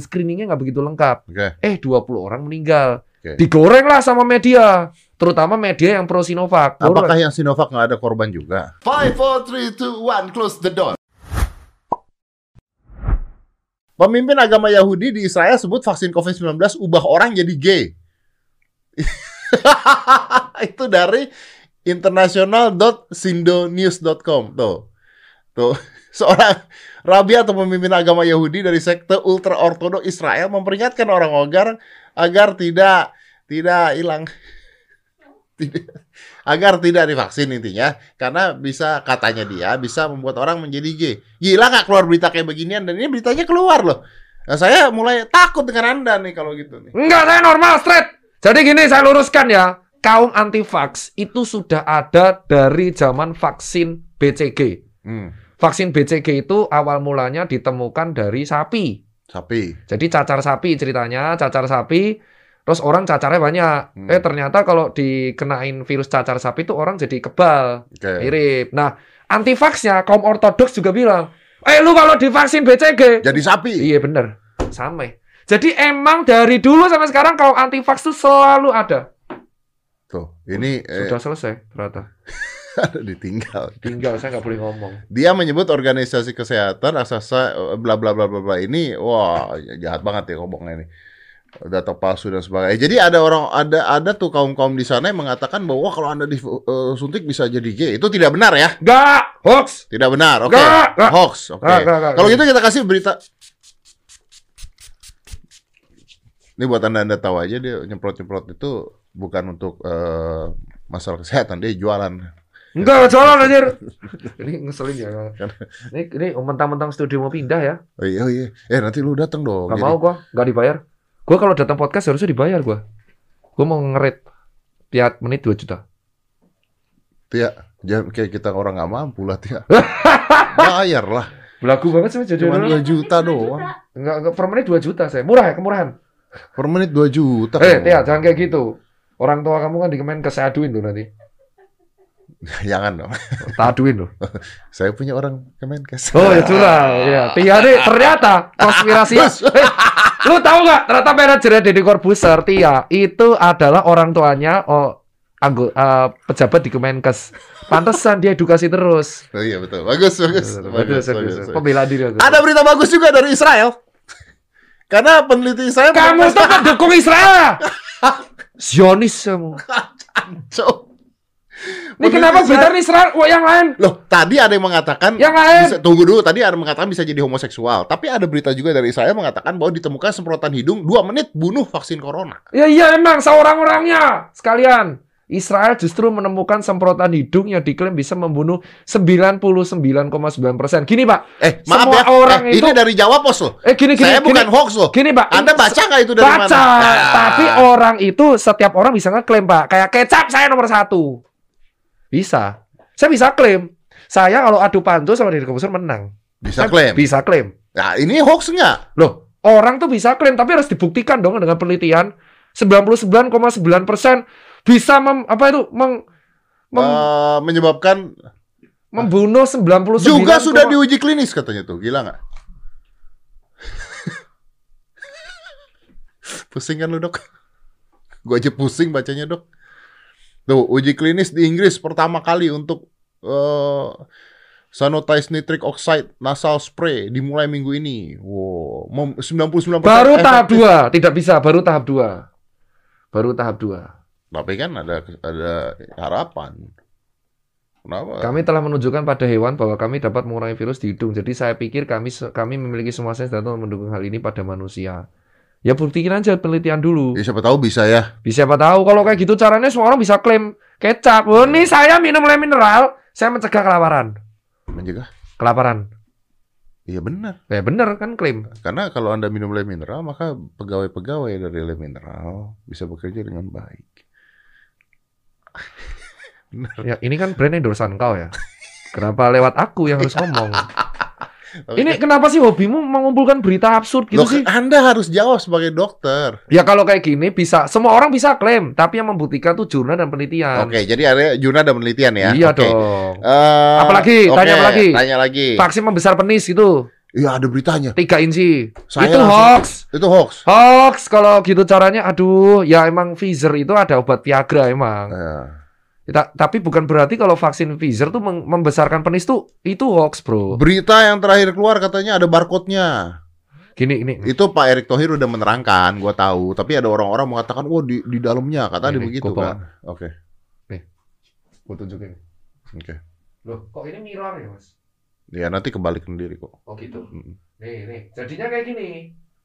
screeningnya nggak begitu lengkap. Oke. Eh 20 orang meninggal. Oke. Digoreng lah sama media. Terutama media yang pro Sinovac. Goreng. Apakah yang Sinovac nggak ada korban juga? Five, four, three, two, one. Close the door. Pemimpin agama Yahudi di Israel sebut vaksin COVID-19 ubah orang jadi gay. Itu dari international.sindonews.com. Tuh. Tuh. Seorang rabi atau pemimpin agama Yahudi dari sekte ultra ortodok Israel memperingatkan orang agar agar tidak tidak hilang tidak, agar tidak divaksin intinya karena bisa katanya dia bisa membuat orang menjadi gay. Gila nggak keluar berita kayak beginian dan ini beritanya keluar loh. Nah, saya mulai takut dengan anda nih kalau gitu nih. Enggak, saya normal, straight. Jadi gini, saya luruskan ya. Kaum anti-vax itu sudah ada dari zaman vaksin BCG. Hmm, Vaksin BCG itu awal mulanya ditemukan dari sapi. sapi. Jadi cacar sapi ceritanya, cacar sapi, terus orang cacarnya banyak. Hmm. Eh ternyata kalau dikenain virus cacar sapi itu orang jadi kebal, Oke. mirip. Nah, anti-vaxnya kaum ortodoks juga bilang, eh lu kalau divaksin BCG, Jadi sapi. iya bener, sama. Jadi emang dari dulu sampai sekarang kaum anti-vax itu selalu ada. Tuh, ini eh, Sudah selesai ternyata. ada ditinggal. Tinggal saya nggak boleh ngomong. Dia menyebut organisasi kesehatan raksasa eh, bla bla bla bla bla ini wah jahat banget ya ngomongnya ini. Data palsu dan sebagainya. Jadi ada orang ada ada tuh kaum-kaum di sana yang mengatakan bahwa kalau Anda disuntik bisa jadi gay. Itu tidak benar ya? Nggak, hoax. Tidak benar. Oke. Nggak. Hoax. Oke. Nggak. Kalau gitu kita kasih berita Ini buat Anda Anda tahu aja dia nyemprot-nyemprot itu bukan untuk eh, masalah kesehatan, dia jualan. Enggak, jualan anjir. ini ngeselin ya. Ini, ini mentang-mentang studio mau pindah ya. Oh iya, oh iya. Eh nanti lu datang dong. Gak Jadi- mau gua, gak dibayar. Gua kalau datang podcast harusnya dibayar gua. Gua mau ngerit tiap menit 2 juta. Tia, jangan kayak kita orang nggak mampu lah Tia. Bayar lah. Belagu banget sih jadi Cuma orang. 2 juta doang. Enggak, enggak per menit 2 juta saya. Murah ya, kemurahan. Per menit 2 juta. Eh, kamu. Tia, jangan kayak gitu. Orang tua kamu kan di Kemenkes saya aduin tuh nanti. Jangan dong. Tak aduin loh. Saya punya orang Kemenkes. Oh ya curang. Ya, Tia nih ternyata konspirasi. Eh, lu tahu nggak? Ternyata manajernya Deddy Corbuzier, Tia itu adalah orang tuanya oh anggota pejabat di Kemenkes. Pantesan dia edukasi terus. Oh, iya betul. Bagus, bagus. Bagus, bagus. Pembela diri aku. Ada berita bagus juga dari Israel. Karena peneliti Israel Kamu tuh pendukung Israel. Zionis kamu. Cok. Ini kenapa berita Israel? Wah, yang lain. Loh, tadi ada yang mengatakan Yang lain. bisa, tunggu dulu, tadi ada yang mengatakan bisa jadi homoseksual. Tapi ada berita juga dari Israel mengatakan bahwa ditemukan semprotan hidung 2 menit bunuh vaksin corona. Ya iya emang seorang-orangnya sekalian. Israel justru menemukan semprotan hidung yang diklaim bisa membunuh 99,9 persen. Gini pak, Eh, maaf Semua ya. orang eh, itu- ini dari Jawa Pos loh. eh gini gini. Saya bukan gini, hoax loh. Gini pak, Anda baca nggak itu dari baca, mana? Ah. tapi orang itu setiap orang bisa ngeklaim pak. Kayak kecap saya nomor satu, bisa. Saya bisa klaim. Saya kalau adu pantu sama diri komposer menang. bisa Saya klaim. Bisa klaim. Nah, ini hoax nggak? Loh, orang tuh bisa klaim, tapi harus dibuktikan dong dengan penelitian. 99,9 persen bisa mem, apa itu meng, mem- Eh, menyebabkan membunuh 99 juga sudah diuji klinis katanya tuh. Gila nggak? pusing kan lu dok? Gue aja pusing bacanya dok. Tuh uji klinis di Inggris pertama kali untuk eh Sanitized nitric oxide nasal spray dimulai minggu ini. Wow, mem- 99% baru tahap efektif. 2, tidak bisa, baru tahap 2. Baru tahap 2. Tapi kan ada ada harapan. Kenapa? Kami telah menunjukkan pada hewan bahwa kami dapat mengurangi virus di hidung. Jadi saya pikir kami kami memiliki semua sains untuk mendukung hal ini pada manusia. Ya buktikan aja penelitian dulu. Ya, siapa tahu bisa ya. Bisa siapa tahu kalau kayak gitu caranya semua orang bisa klaim kecap. Oh, nih saya minum le mineral, saya mencegah kelaparan. Mencegah. Kelaparan. Iya benar. Ya bener kan klaim. Karena kalau Anda minum le mineral, maka pegawai-pegawai dari le mineral bisa bekerja dengan baik. benar. Ya ini kan brand endorsean kau ya. Kenapa lewat aku yang harus ngomong? Ini kenapa sih hobimu mengumpulkan berita absurd gitu Loh, sih? Anda harus jawab sebagai dokter. Ya kalau kayak gini bisa, semua orang bisa klaim, tapi yang membuktikan tuh jurnal dan penelitian. Oke, jadi ada jurnal dan penelitian ya. Iya Oke. dong. Eh, Apalagi? oke, Tanya apa lagi? Tanya lagi. Vaksin membesar penis gitu. Iya ada beritanya. 3 inci. Saya itu langsung- hoax. Itu hoax. Hoax kalau gitu caranya aduh ya emang Pfizer itu ada obat Viagra emang. Ya. Ta- tapi bukan berarti kalau vaksin Pfizer tuh membesarkan penis tuh itu hoax, Bro. Berita yang terakhir keluar katanya ada barcode-nya. Gini ini. Itu Pak Erick Thohir udah menerangkan, gua tahu. Tapi ada orang-orang mengatakan, "Oh, di di dalamnya." Kata dia Ini, begitu kan. Oke. Gua tunjukin. Oke. Loh, kok ini mirror ya, Mas? Ya nanti kembali sendiri kok. Oh gitu. Mm. Nih, nih. Jadinya kayak gini.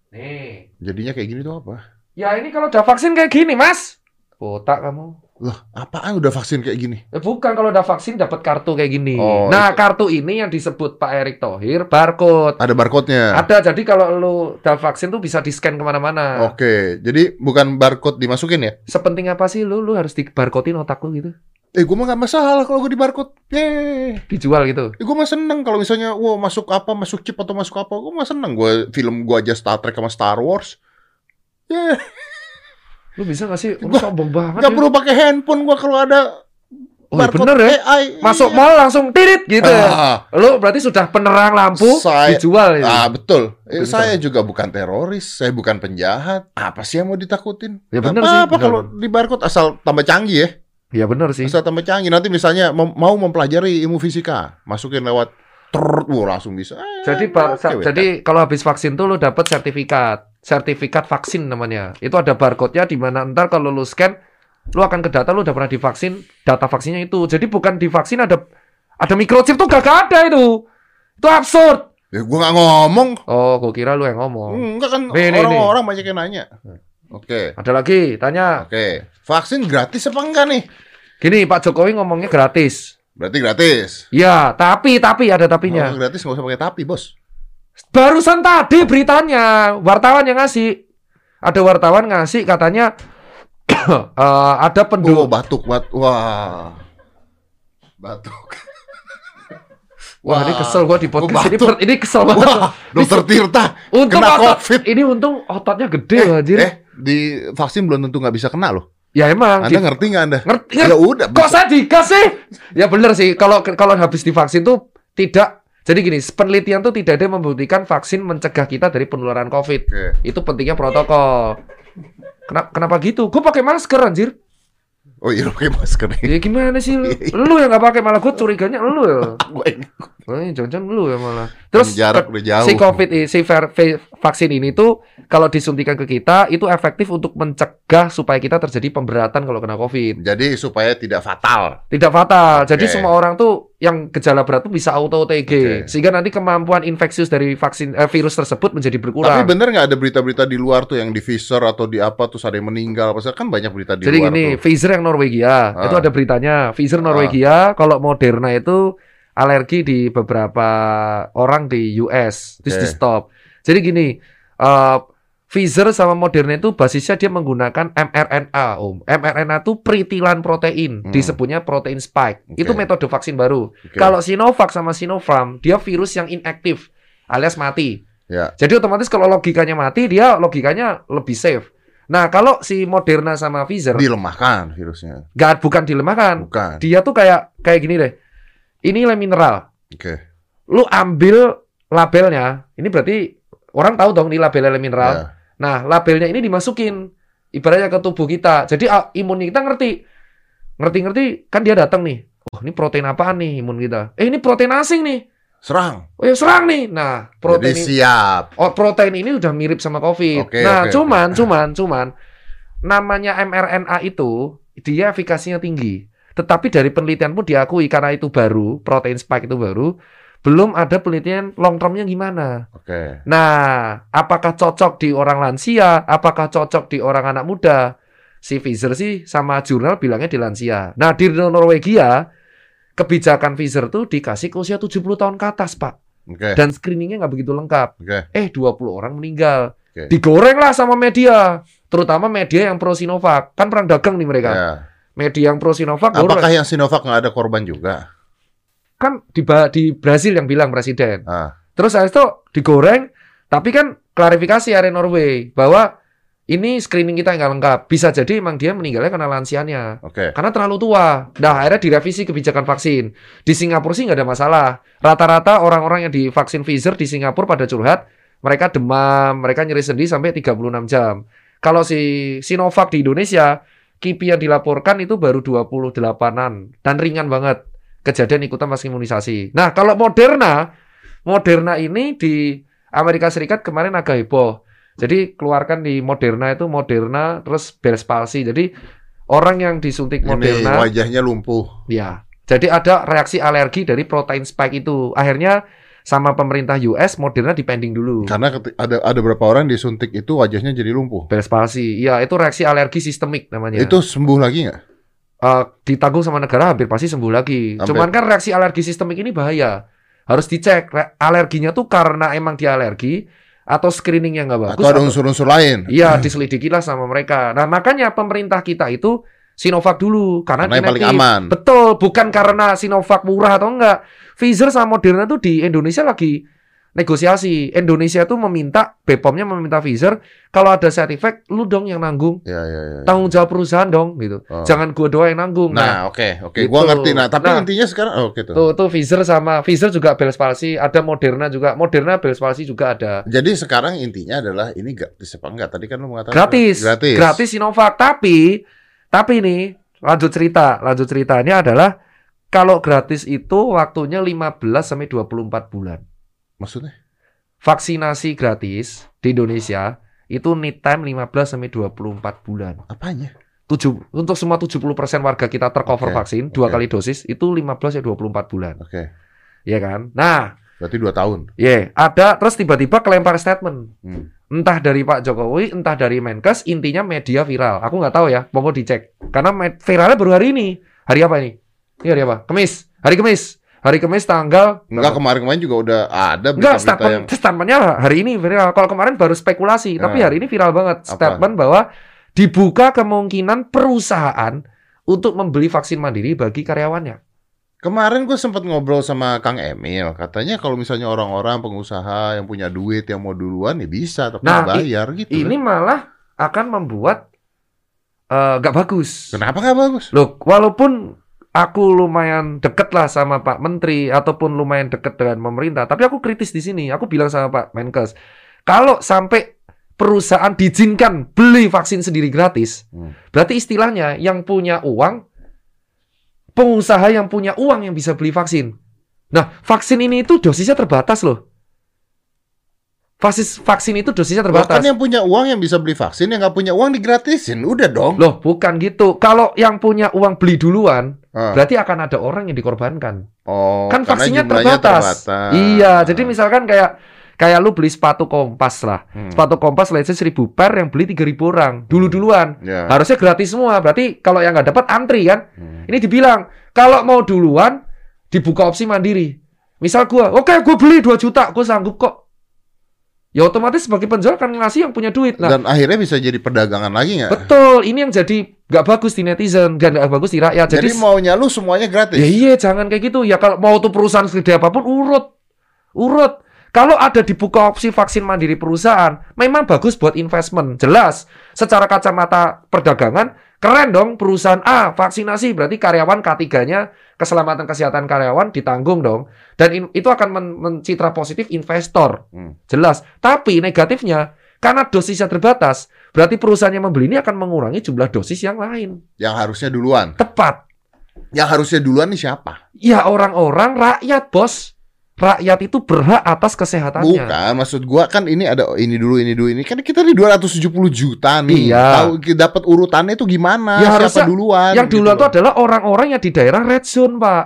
Nih. Jadinya kayak gini tuh apa? Ya ini kalau udah vaksin kayak gini, Mas. Botak kamu. Loh, apaan udah vaksin kayak gini? Eh, bukan kalau udah vaksin dapat kartu kayak gini. Oh, nah, itu. kartu ini yang disebut Pak Erick Thohir barcode. Ada barcode-nya. Ada, jadi kalau lu udah vaksin tuh bisa di-scan ke mana-mana. Oke, jadi bukan barcode dimasukin ya? Sepenting apa sih lu? Lu harus di barcodein otak lu gitu. Eh, gue mah gak masalah kalau gue di barcode. Yeay. Dijual gitu. Eh, gue mah seneng kalau misalnya, wow masuk apa, masuk chip atau masuk apa. Gue mah seneng. Gue film gue aja Star Trek sama Star Wars. Yeay. Lu bisa gak sih? Lu Gua- sombong banget. Gak ya. perlu pakai handphone gue kalau ada Oh, barcode bener ya. AI. Masuk Iya. mall langsung tirit gitu ya. Ah, Lu berarti sudah penerang lampu Saya- dijual ya. ah, betul. Eh, Pinter. saya juga bukan teroris, saya bukan penjahat. Apa sih yang mau ditakutin? Ya bener sih, Apa kalau di barcode asal tambah canggih ya? Ya bener sih. Asal tambah canggih. Nanti misalnya mem- mau mempelajari ilmu fisika, masukin lewat wah langsung bisa. Eh, Jadi wait. jadi kalau habis vaksin tuh lu dapat sertifikat. Sertifikat vaksin namanya. Itu ada barcode-nya di mana ntar kalau lu scan lu akan ke data lu udah pernah divaksin, data vaksinnya itu. Jadi bukan divaksin ada ada microchip tuh gak ada itu. Itu absurd. Ya gua nggak ngomong. Oh, gua kira lu yang ngomong. Enggak kan orang-orang banyak yang nanya. Oke. Ada lagi, tanya. Oke. Vaksin gratis apa enggak nih? Gini, Pak Jokowi ngomongnya gratis. Berarti gratis. Ya, tapi tapi ada tapinya. Kalau gratis nggak usah pakai tapi, Bos. Barusan tadi beritanya, wartawan yang ngasih. Ada wartawan ngasih katanya eh, ada Oh, penduduk. batuk, bat. Wah. Batuk. Wah, ini kesel gua di podcast ini. Ini kesel banget. Wah, Dokter Tirta Untung kena otot, COVID. ini untung ototnya gede loh, anjir. Eh, di vaksin belum tentu nggak bisa kena loh. ya emang. Anda di- ngerti nggak Anda? ngerti, Ya ngerti. udah. Kok saya dikasih? Ya bener sih. Kalau kalau habis divaksin tuh tidak. Jadi gini, penelitian tuh tidak ada yang membuktikan vaksin mencegah kita dari penularan COVID. Oke. Itu pentingnya protokol. Kenapa, kenapa gitu? Gue pakai masker anjir. Oh iya, pakai masker. Ya gimana sih lu? Lu yang nggak pakai malah gue curiganya lu ya. Gue Eh, jangan lu ya malah. Terus jarak udah jauh. si COVID si vaksin ini tuh kalau disuntikan ke kita itu efektif untuk mencegah supaya kita terjadi pemberatan kalau kena COVID. Jadi supaya tidak fatal. Tidak fatal. Jadi Oke. semua orang tuh yang gejala berat tuh bisa auto OTG. Oke. Sehingga nanti kemampuan infeksius dari vaksin eh, virus tersebut menjadi Tapi berkurang. bener nggak ada berita-berita di luar tuh yang di Pfizer atau di apa tuh ada yang meninggal? Pasal kan banyak berita di Jadi luar gini, tuh. Pfizer yang Norwegia, Ah. itu ada beritanya. Pfizer Norwegia, kalau Moderna itu alergi di beberapa orang di US, terus Oke. di stop. Jadi gini, eh Pfizer sama Moderna itu basisnya dia menggunakan mRNA, Om. mRNA itu peritilan protein, Hmm. disebutnya protein spike. Oke. Itu metode vaksin baru. Oke. Kalau Sinovac sama Sinopharm, dia virus yang inaktif, alias mati. Ya. Jadi otomatis kalau logikanya mati, dia logikanya lebih safe. Nah, kalau si Moderna sama Pfizer, dilemahkan virusnya. Gak bukan dilemahkan. Bukan. Dia tuh kayak kayak gini deh. Ini lem mineral. Oke. Lu ambil labelnya. Ini berarti orang tahu dong ini labelnya lem mineral. Ya. Nah, labelnya ini dimasukin ibaratnya ke tubuh kita. Jadi ah, imun kita ngerti. Ngerti-ngerti kan dia datang nih. Oh, ini protein apaan nih imun kita? Eh, ini protein asing nih. Serang. Oh, ya serang nih. Nah, protein Jadi ini siap. Oh, protein ini udah mirip sama COVID. Oke, nah, oke, cuman, cuman, cuman, namanya mRNA itu dia efikasinya tinggi. Tetapi dari penelitian pun diakui karena itu baru, protein spike itu baru, belum ada penelitian long termnya gimana. Oke. Nah, apakah cocok di orang lansia? Apakah cocok di orang anak muda? Si Pfizer sih sama jurnal bilangnya di lansia. Nah, di Norwegia, kebijakan Pfizer tuh dikasih ke usia 70 tahun ke atas, Pak. Oke. Dan screeningnya nggak begitu lengkap Oke. eh 20 orang meninggal. Oke. Digoreng lah sama media, terutama media yang pro Sinovac. Kan perang dagang nih mereka. Ya. Media yang pro Sinovac. Apakah yang Sinovac nggak ada korban juga? kan di di Brasil yang bilang presiden. Ah. Terus habis itu digoreng, tapi kan klarifikasi area Norway bahwa ini screening kita nggak lengkap. Bisa jadi emang dia meninggalnya karena lansianya. Oke. Karena terlalu tua. Nah, akhirnya direvisi kebijakan vaksin. Di Singapura sih nggak ada masalah. Rata-rata orang-orang yang divaksin Pfizer di Singapura pada curhat, mereka demam, mereka nyeri sendi sampai 36 jam. Kalau si Sinovac di Indonesia, KIPI yang dilaporkan itu baru 28-an. Dan ringan banget. Kejadian ikutan pas imunisasi. Nah, kalau Moderna, Moderna ini di Amerika Serikat kemarin agak heboh. Jadi keluarkan di Moderna itu Moderna terus Bell's palsy. Jadi orang yang disuntik Ini Moderna wajahnya lumpuh. Ya. Jadi ada reaksi alergi dari protein spike itu. Akhirnya sama pemerintah US Moderna dipending dulu. Karena ada ada beberapa orang disuntik itu wajahnya jadi lumpuh. Bell's palsy. Ya, itu reaksi alergi sistemik namanya. Itu sembuh lagi nggak? Eh, ditanggung sama negara hampir pasti sembuh lagi. Hampir. Cuman kan reaksi alergi sistemik ini bahaya. Harus dicek Re- alerginya tuh karena emang dia alergi atau screening yang nggak bagus. Atau ada unsur-unsur lain? Iya, diselidikilah sama mereka. Nah, makanya pemerintah kita itu Sinovac dulu karena, Karena yang paling aman. Betul, bukan karena Sinovac murah atau enggak. Pfizer sama Moderna tuh di Indonesia lagi negosiasi. Indonesia tuh meminta BPOM-nya meminta Pfizer kalau ada side effect lu dong yang nanggung. Ya, ya, ya. Tanggung jawab perusahaan dong gitu. Oh. Jangan gua doang yang nanggung. Nah, oke, oke. gitu. Gua ngerti. Nah, tapi Nah. intinya sekarang oh, oke tuh. tuh tuh Pfizer sama Pfizer juga Bell's palsy, ada Moderna juga. Moderna Bell's palsy juga ada. Jadi sekarang intinya adalah ini gratis apa enggak? Tadi kan lu mengatakan Gratis. Gratis. Gratis Sinovac. Tapi tapi nih, lanjut cerita. Lanjut ceritanya adalah kalau gratis itu waktunya 15 sampai 24 bulan. Maksudnya? Vaksinasi gratis di Indonesia itu need time 15 sampai 24 bulan. Apanya? Tujuh, untuk semua 70% warga kita tercover Oke, vaksin dua oke. kali dosis itu 15 sampai 24 bulan. Oke. Ya kan? Nah, Berarti dua tahun. ya ada terus tiba-tiba kelempar statement. Hmm. Entah dari Pak Jokowi, entah dari Menkes, intinya media viral. Aku nggak tahu ya, monggo dicek. Karena viralnya baru hari ini. Hari apa ini? Ini hari apa? Kemis. Hari Kemis. Hari Kemis tanggal Enggak kemarin-kemarin juga udah ada Enggak, berita-berita statement, yang statementnya hari ini viral. Kalau kemarin baru spekulasi, tapi Nah. hari ini viral banget. Apa? Statement bahwa dibuka kemungkinan perusahaan untuk membeli vaksin mandiri bagi karyawannya. Kemarin gue sempat ngobrol sama Kang Emil, katanya kalau misalnya orang-orang pengusaha yang punya duit yang mau duluan ya bisa, tapi Nah, bayar gitu. Ini malah akan membuat eh, nggak bagus. Kenapa nggak bagus? Loh, walaupun aku lumayan deket lah sama Pak Menteri ataupun lumayan deket dengan pemerintah, tapi aku kritis di sini. Aku bilang sama Pak Menkes, kalau sampai perusahaan diizinkan beli vaksin sendiri gratis, Hmm. berarti istilahnya yang punya uang, pengusaha yang punya uang yang bisa beli vaksin. Nah, vaksin ini itu dosisnya terbatas loh. Vaksin, vaksin itu dosisnya terbatas. Bahkan yang punya uang yang bisa beli vaksin, yang nggak punya uang digratisin, udah dong. Loh, bukan gitu. Kalau yang punya uang beli duluan, Ah. berarti akan ada orang yang dikorbankan. Oh, kan vaksinnya jumlahnya terbatas. Iya, jadi misalkan kayak kayak lu beli sepatu kompas lah. Hmm. Sepatu kompas let's say 1000 pair yang beli 3000 orang. Dulu-duluan. Ya. Harusnya gratis semua. Berarti kalau yang nggak dapat antri kan. Hmm. Ini dibilang kalau mau duluan dibuka opsi mandiri. Misal gua, oke gua beli 2 juta, gua sanggup kok. Ya otomatis sebagai penjual kan ngasih yang punya duit. Nah, Dan akhirnya bisa jadi perdagangan lagi nggak? betul. Ini yang jadi nggak bagus di netizen dan nggak bagus di rakyat. Jadi, Jadi, maunya lu semuanya gratis. Ya iya, jangan kayak gitu. Ya kalau mau tuh perusahaan segede apa pun urut. Urut. Kalau ada dibuka opsi vaksin mandiri perusahaan, memang bagus buat investment. Jelas. Secara kacamata perdagangan, keren dong perusahaan A vaksinasi berarti karyawan K3-nya keselamatan kesehatan karyawan ditanggung dong. Dan in- itu akan men- mencitra positif investor. Hmm. Jelas. Tapi negatifnya karena dosisnya terbatas, berarti perusahaan yang membeli ini akan mengurangi jumlah dosis yang lain. Yang harusnya duluan. Tepat. Yang harusnya duluan nih siapa? Ya orang-orang rakyat, Bos. Rakyat itu berhak atas kesehatannya. Bukan, maksud gua kan ini ada ini dulu ini dulu ini kan kita di 270 juta nih. Iya. Tahu dapat urutannya itu gimana? Ya, siapa harusnya duluan? Yang gitu duluan itu loh. adalah orang-orang yang di daerah red zone, Pak.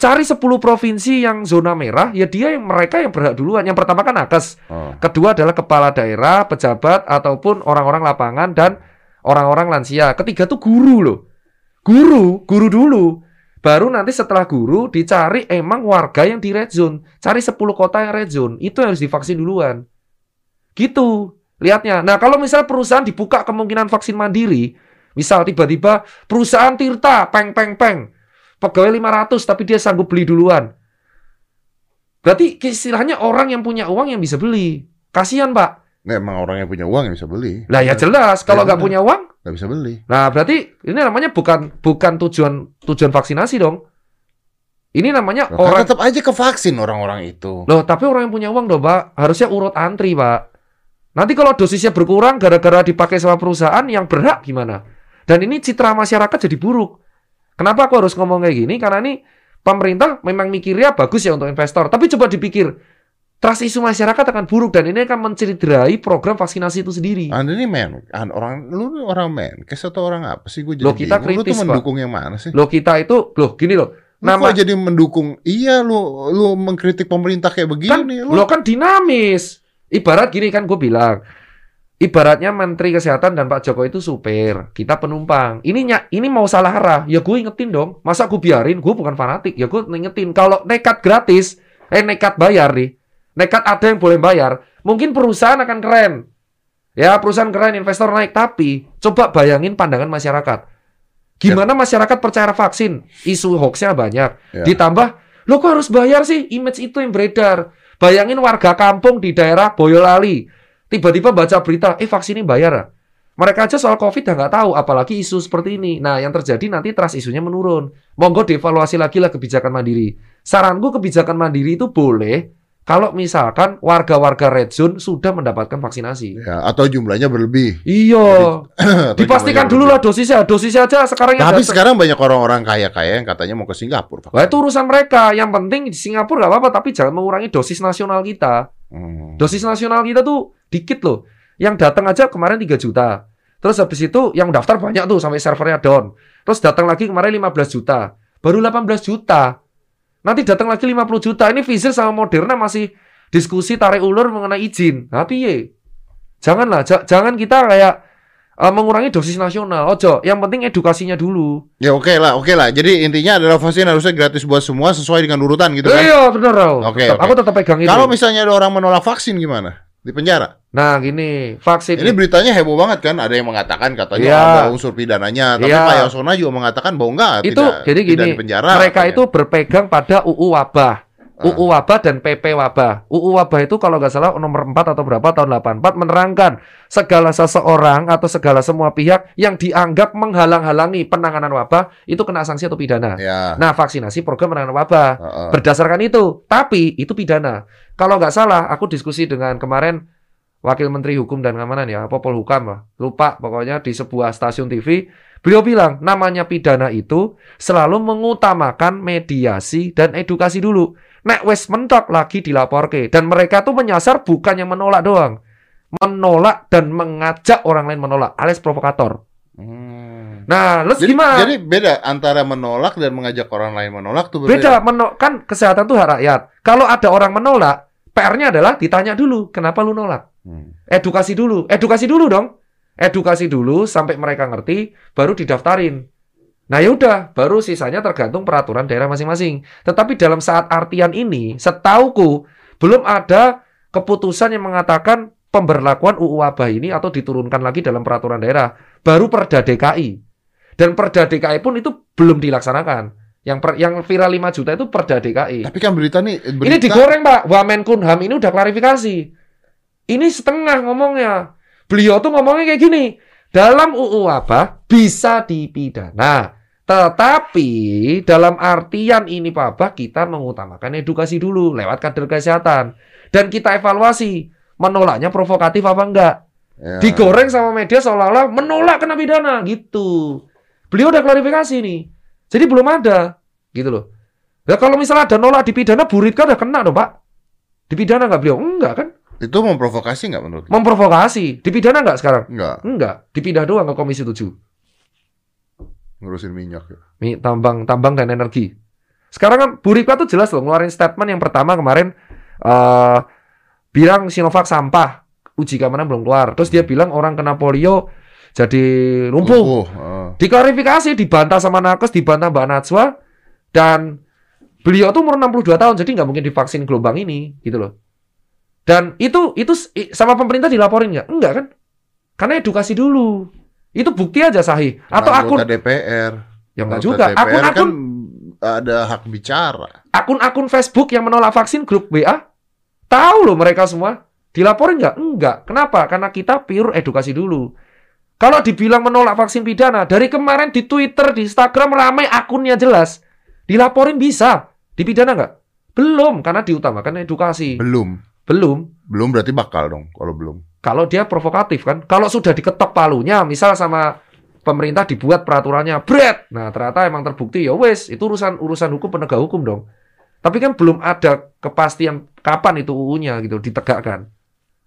Cari 10 provinsi yang zona merah, ya dia yang mereka yang berhak duluan. Yang pertama kan nakes. Oh. Kedua adalah kepala daerah, pejabat ataupun orang-orang lapangan dan orang-orang lansia. Ketiga tuh guru loh. Guru, guru dulu. Baru nanti setelah guru dicari emang warga yang di red zone. Cari 10 kota yang red zone. Itu harus divaksin duluan. Gitu. Lihatnya. Nah, kalau misal perusahaan dibuka kemungkinan vaksin mandiri, misal tiba-tiba perusahaan Tirta peng peng peng pegawai 500 tapi dia sanggup beli duluan. Berarti istilahnya orang yang punya uang yang bisa beli. Kasihan, Pak. Nah, emang orang yang punya uang yang bisa beli. Lah ya jelas, kalau Ya, nggak punya uang, Nggak bisa beli. nah berarti ini namanya bukan bukan tujuan tujuan vaksinasi dong. Ini namanya Loh, orang tetap aja ke vaksin orang-orang itu. Loh, tapi orang yang punya uang dong, Pak, harusnya urut antri, Pak. Nanti kalau dosisnya berkurang gara-gara dipakai sama perusahaan yang berhak gimana? Dan ini citra masyarakat jadi buruk. Kenapa aku harus ngomong kayak gini? Karena ini pemerintah memang mikirnya bagus ya untuk investor. Tapi coba dipikir, trust isu masyarakat akan buruk dan ini akan mencederai program vaksinasi itu sendiri. Anda ini men, an- orang lu orang men, kayak atau orang apa sih gue jadi Loh, kita bingung. Lu kritis, tuh Pak. mendukung yang mana sih? Loh kita itu, loh gini loh, Lu nama jadi mendukung? Iya lu lu mengkritik pemerintah kayak kan, begini lo kan dinamis. Ibarat gini kan gue bilang, ibaratnya Menteri Kesehatan dan Pak Jokowi itu supir, kita penumpang. Ini ny- ini mau salah arah, ya gue ingetin dong. Masa gue biarin? Gue bukan fanatik, ya gue ingetin. Kalau nekat gratis, eh nekat bayar nih, nekat ada yang boleh bayar, mungkin perusahaan akan keren. Ya perusahaan keren, investor naik. Tapi coba bayangin pandangan masyarakat. Gimana masyarakat percaya vaksin? Isu hoaxnya banyak. Ya. Ditambah, lo kok harus bayar sih? Image itu yang beredar. Bayangin warga kampung di daerah Boyolali. Tiba-tiba baca berita, eh vaksin ini bayar ah. Mereka aja soal COVID udah nggak tahu, apalagi isu seperti ini. Nah, yang terjadi nanti trust isunya menurun. Monggo dievaluasi lagi lah kebijakan mandiri. Saranku kebijakan mandiri itu boleh kalau misalkan warga-warga red zone sudah mendapatkan vaksinasi. Ya, atau jumlahnya berlebih. Iya, dipastikan dulu lah dosisnya. Dosisnya aja sekarang yang Tapi sekarang banyak orang-orang kaya-kaya yang katanya mau ke Singapura. Wah, itu urusan mereka. Yang penting di Singapura nggak apa-apa, tapi jangan mengurangi dosis nasional kita. Hmm. Dosis nasional kita tuh dikit loh. Yang datang aja kemarin 3 juta. Terus habis itu yang daftar banyak tuh sampai servernya down. Terus datang lagi kemarin 15 juta. Baru 18 juta. Nanti datang lagi 50 juta. Ini Pfizer sama Moderna masih diskusi tarik ulur mengenai izin. Tapi ye. Janganlah, ja- jangan kita kayak eh, mengurangi dosis nasional. Ojo, yang penting edukasinya dulu. Ya oke lah, oke lah. Jadi intinya adalah vaksin harusnya gratis buat semua sesuai dengan urutan gitu kan. Iya, bener Raul. Oke, Tetap- oke. Aku tetap pegang itu. Kalau misalnya ada orang menolak vaksin gimana? Di penjara. Nah, gini, vaksin Ini beritanya heboh banget kan. Ada yang mengatakan katanya Iya. ada unsur pidananya, tapi Iya. Pak Yasona juga mengatakan bahwa enggak, itu tidak, jadi tidak gini, di penjara. mereka katanya. itu berpegang pada UU wabah. Ah. UU wabah dan PP wabah. UU wabah itu kalau nggak salah nomor 4 atau berapa tahun 84 menerangkan segala seseorang atau segala semua pihak yang dianggap menghalang-halangi penanganan wabah itu kena sanksi atau pidana. Ya. Nah, vaksinasi program penanganan wabah. Heeh. Berdasarkan itu, tapi itu pidana. Kalau nggak salah, aku diskusi dengan kemarin Wakil Menteri Hukum dan Keamanan ya, apa Polhukam lah. Lupa pokoknya di sebuah stasiun TV. Beliau bilang, namanya pidana itu selalu mengutamakan mediasi dan edukasi dulu. Nek wes mentok lagi dilaporke. Dan mereka tuh menyasar bukan yang menolak doang. Menolak dan mengajak orang lain menolak, alias provokator. Hmm. Nah, terus Jadi, gimana? jadi beda antara menolak dan mengajak orang lain menolak tuh Beda, meno- kan kesehatan tuh hak rakyat. Kalau ada orang menolak, PR-nya adalah ditanya dulu, kenapa lu nolak? Hmm. Edukasi dulu, edukasi dulu dong. Edukasi dulu sampai mereka ngerti, baru didaftarin. Nah yaudah, baru sisanya tergantung peraturan daerah masing-masing. Tetapi dalam saat artian ini, setauku belum ada keputusan yang mengatakan pemberlakuan UU wabah ini atau diturunkan lagi dalam peraturan daerah. Baru Perda DKI. Dan Perda DKI pun itu belum dilaksanakan. Yang per- yang viral 5 juta itu Perda DKI. Tapi kan berita nih Ini berita digoreng Pak, Wamenkunham ini udah klarifikasi. Ini setengah ngomongnya. Beliau tuh ngomongnya kayak gini. Dalam UU wabah bisa dipidana. Tetapi dalam artian ini Pak kita mengutamakan edukasi dulu lewat kader kesehatan. Dan kita evaluasi menolaknya provokatif apa enggak. Ya. Digoreng sama media seolah-olah menolak kena pidana gitu. Beliau udah klarifikasi nih. Jadi belum ada gitu loh. Ya kalau misalnya ada nolak dipidana, Buritka udah kena dong, Pak. Dipidana nggak beliau? Enggak kan? Itu memprovokasi nggak menurut? lu? Memprovokasi. Dipidana nggak sekarang? Enggak, Enggak. Dipindah doang ke Komisi 7. Ngurusin minyak ya. Mi- tambang tambang dan energi. Sekarang kan Bu Rika tuh jelas loh ngeluarin statement yang pertama kemarin eh bilang Sinovac sampah, uji keamanan belum keluar. Terus dia bilang orang kena polio jadi lumpuh. Lumpuh, heeh. Diklarifikasi, dibantah sama Nakes, dibantah Mbak Najwa dan beliau tuh umur 62 tahun jadi nggak mungkin divaksin gelombang ini gitu loh. Dan itu itu sama pemerintah dilaporin nggak? Enggak kan? Karena edukasi dulu. Itu bukti aja sahih. Atau akun DPR. ya enggak juga. Akun-akun kan ada hak bicara. akun-akun Facebook yang menolak vaksin grup WA tahu loh mereka semua Dilaporin nggak? Enggak. Kenapa? Karena kita pure edukasi dulu. Kalau dibilang menolak vaksin pidana, dari kemarin di Twitter, di Instagram ramai akunnya jelas. Dilaporin bisa. Dipidana nggak? Belum, karena diutamakan edukasi. Belum. Belum. Belum berarti bakal dong kalau belum. Kalau dia provokatif kan. Kalau sudah diketok palunya, misal sama pemerintah dibuat peraturannya, bread. Nah, ternyata emang terbukti ya wes, itu urusan urusan hukum penegak hukum dong. Tapi kan belum ada kepastian kapan itu UU-nya gitu ditegakkan.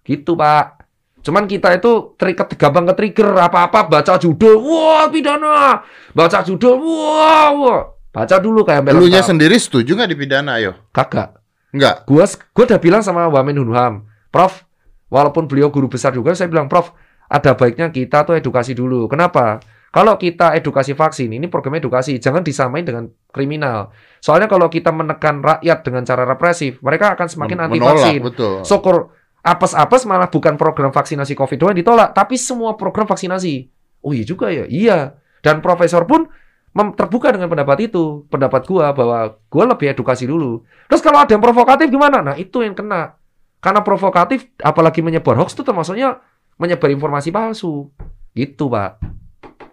Gitu, Pak. Cuman kita itu terikat gampang ke trigger apa-apa baca judul, wah pidana. Baca judul, wah, wah. Baca dulu kayak Elunya lengkap. sendiri setuju nggak dipidana ayo? Kagak. Enggak. Gua gua udah bilang sama Wamen Hunham, Prof, walaupun beliau guru besar juga, saya bilang, Prof, ada baiknya kita tuh edukasi dulu. Kenapa? Kalau kita edukasi vaksin, ini program edukasi, jangan disamain dengan kriminal. Soalnya kalau kita menekan rakyat dengan cara represif, mereka akan semakin anti Menolak, vaksin. betul. Syukur apes-apes malah bukan program vaksinasi COVID doang yang ditolak, tapi semua program vaksinasi. Oh iya juga ya, iya. Dan profesor pun terbuka dengan pendapat itu, pendapat gua bahwa gua lebih edukasi dulu. Terus kalau ada yang provokatif gimana? Nah itu yang kena. Karena provokatif, apalagi menyebar hoax itu termasuknya menyebar informasi palsu. Gitu pak.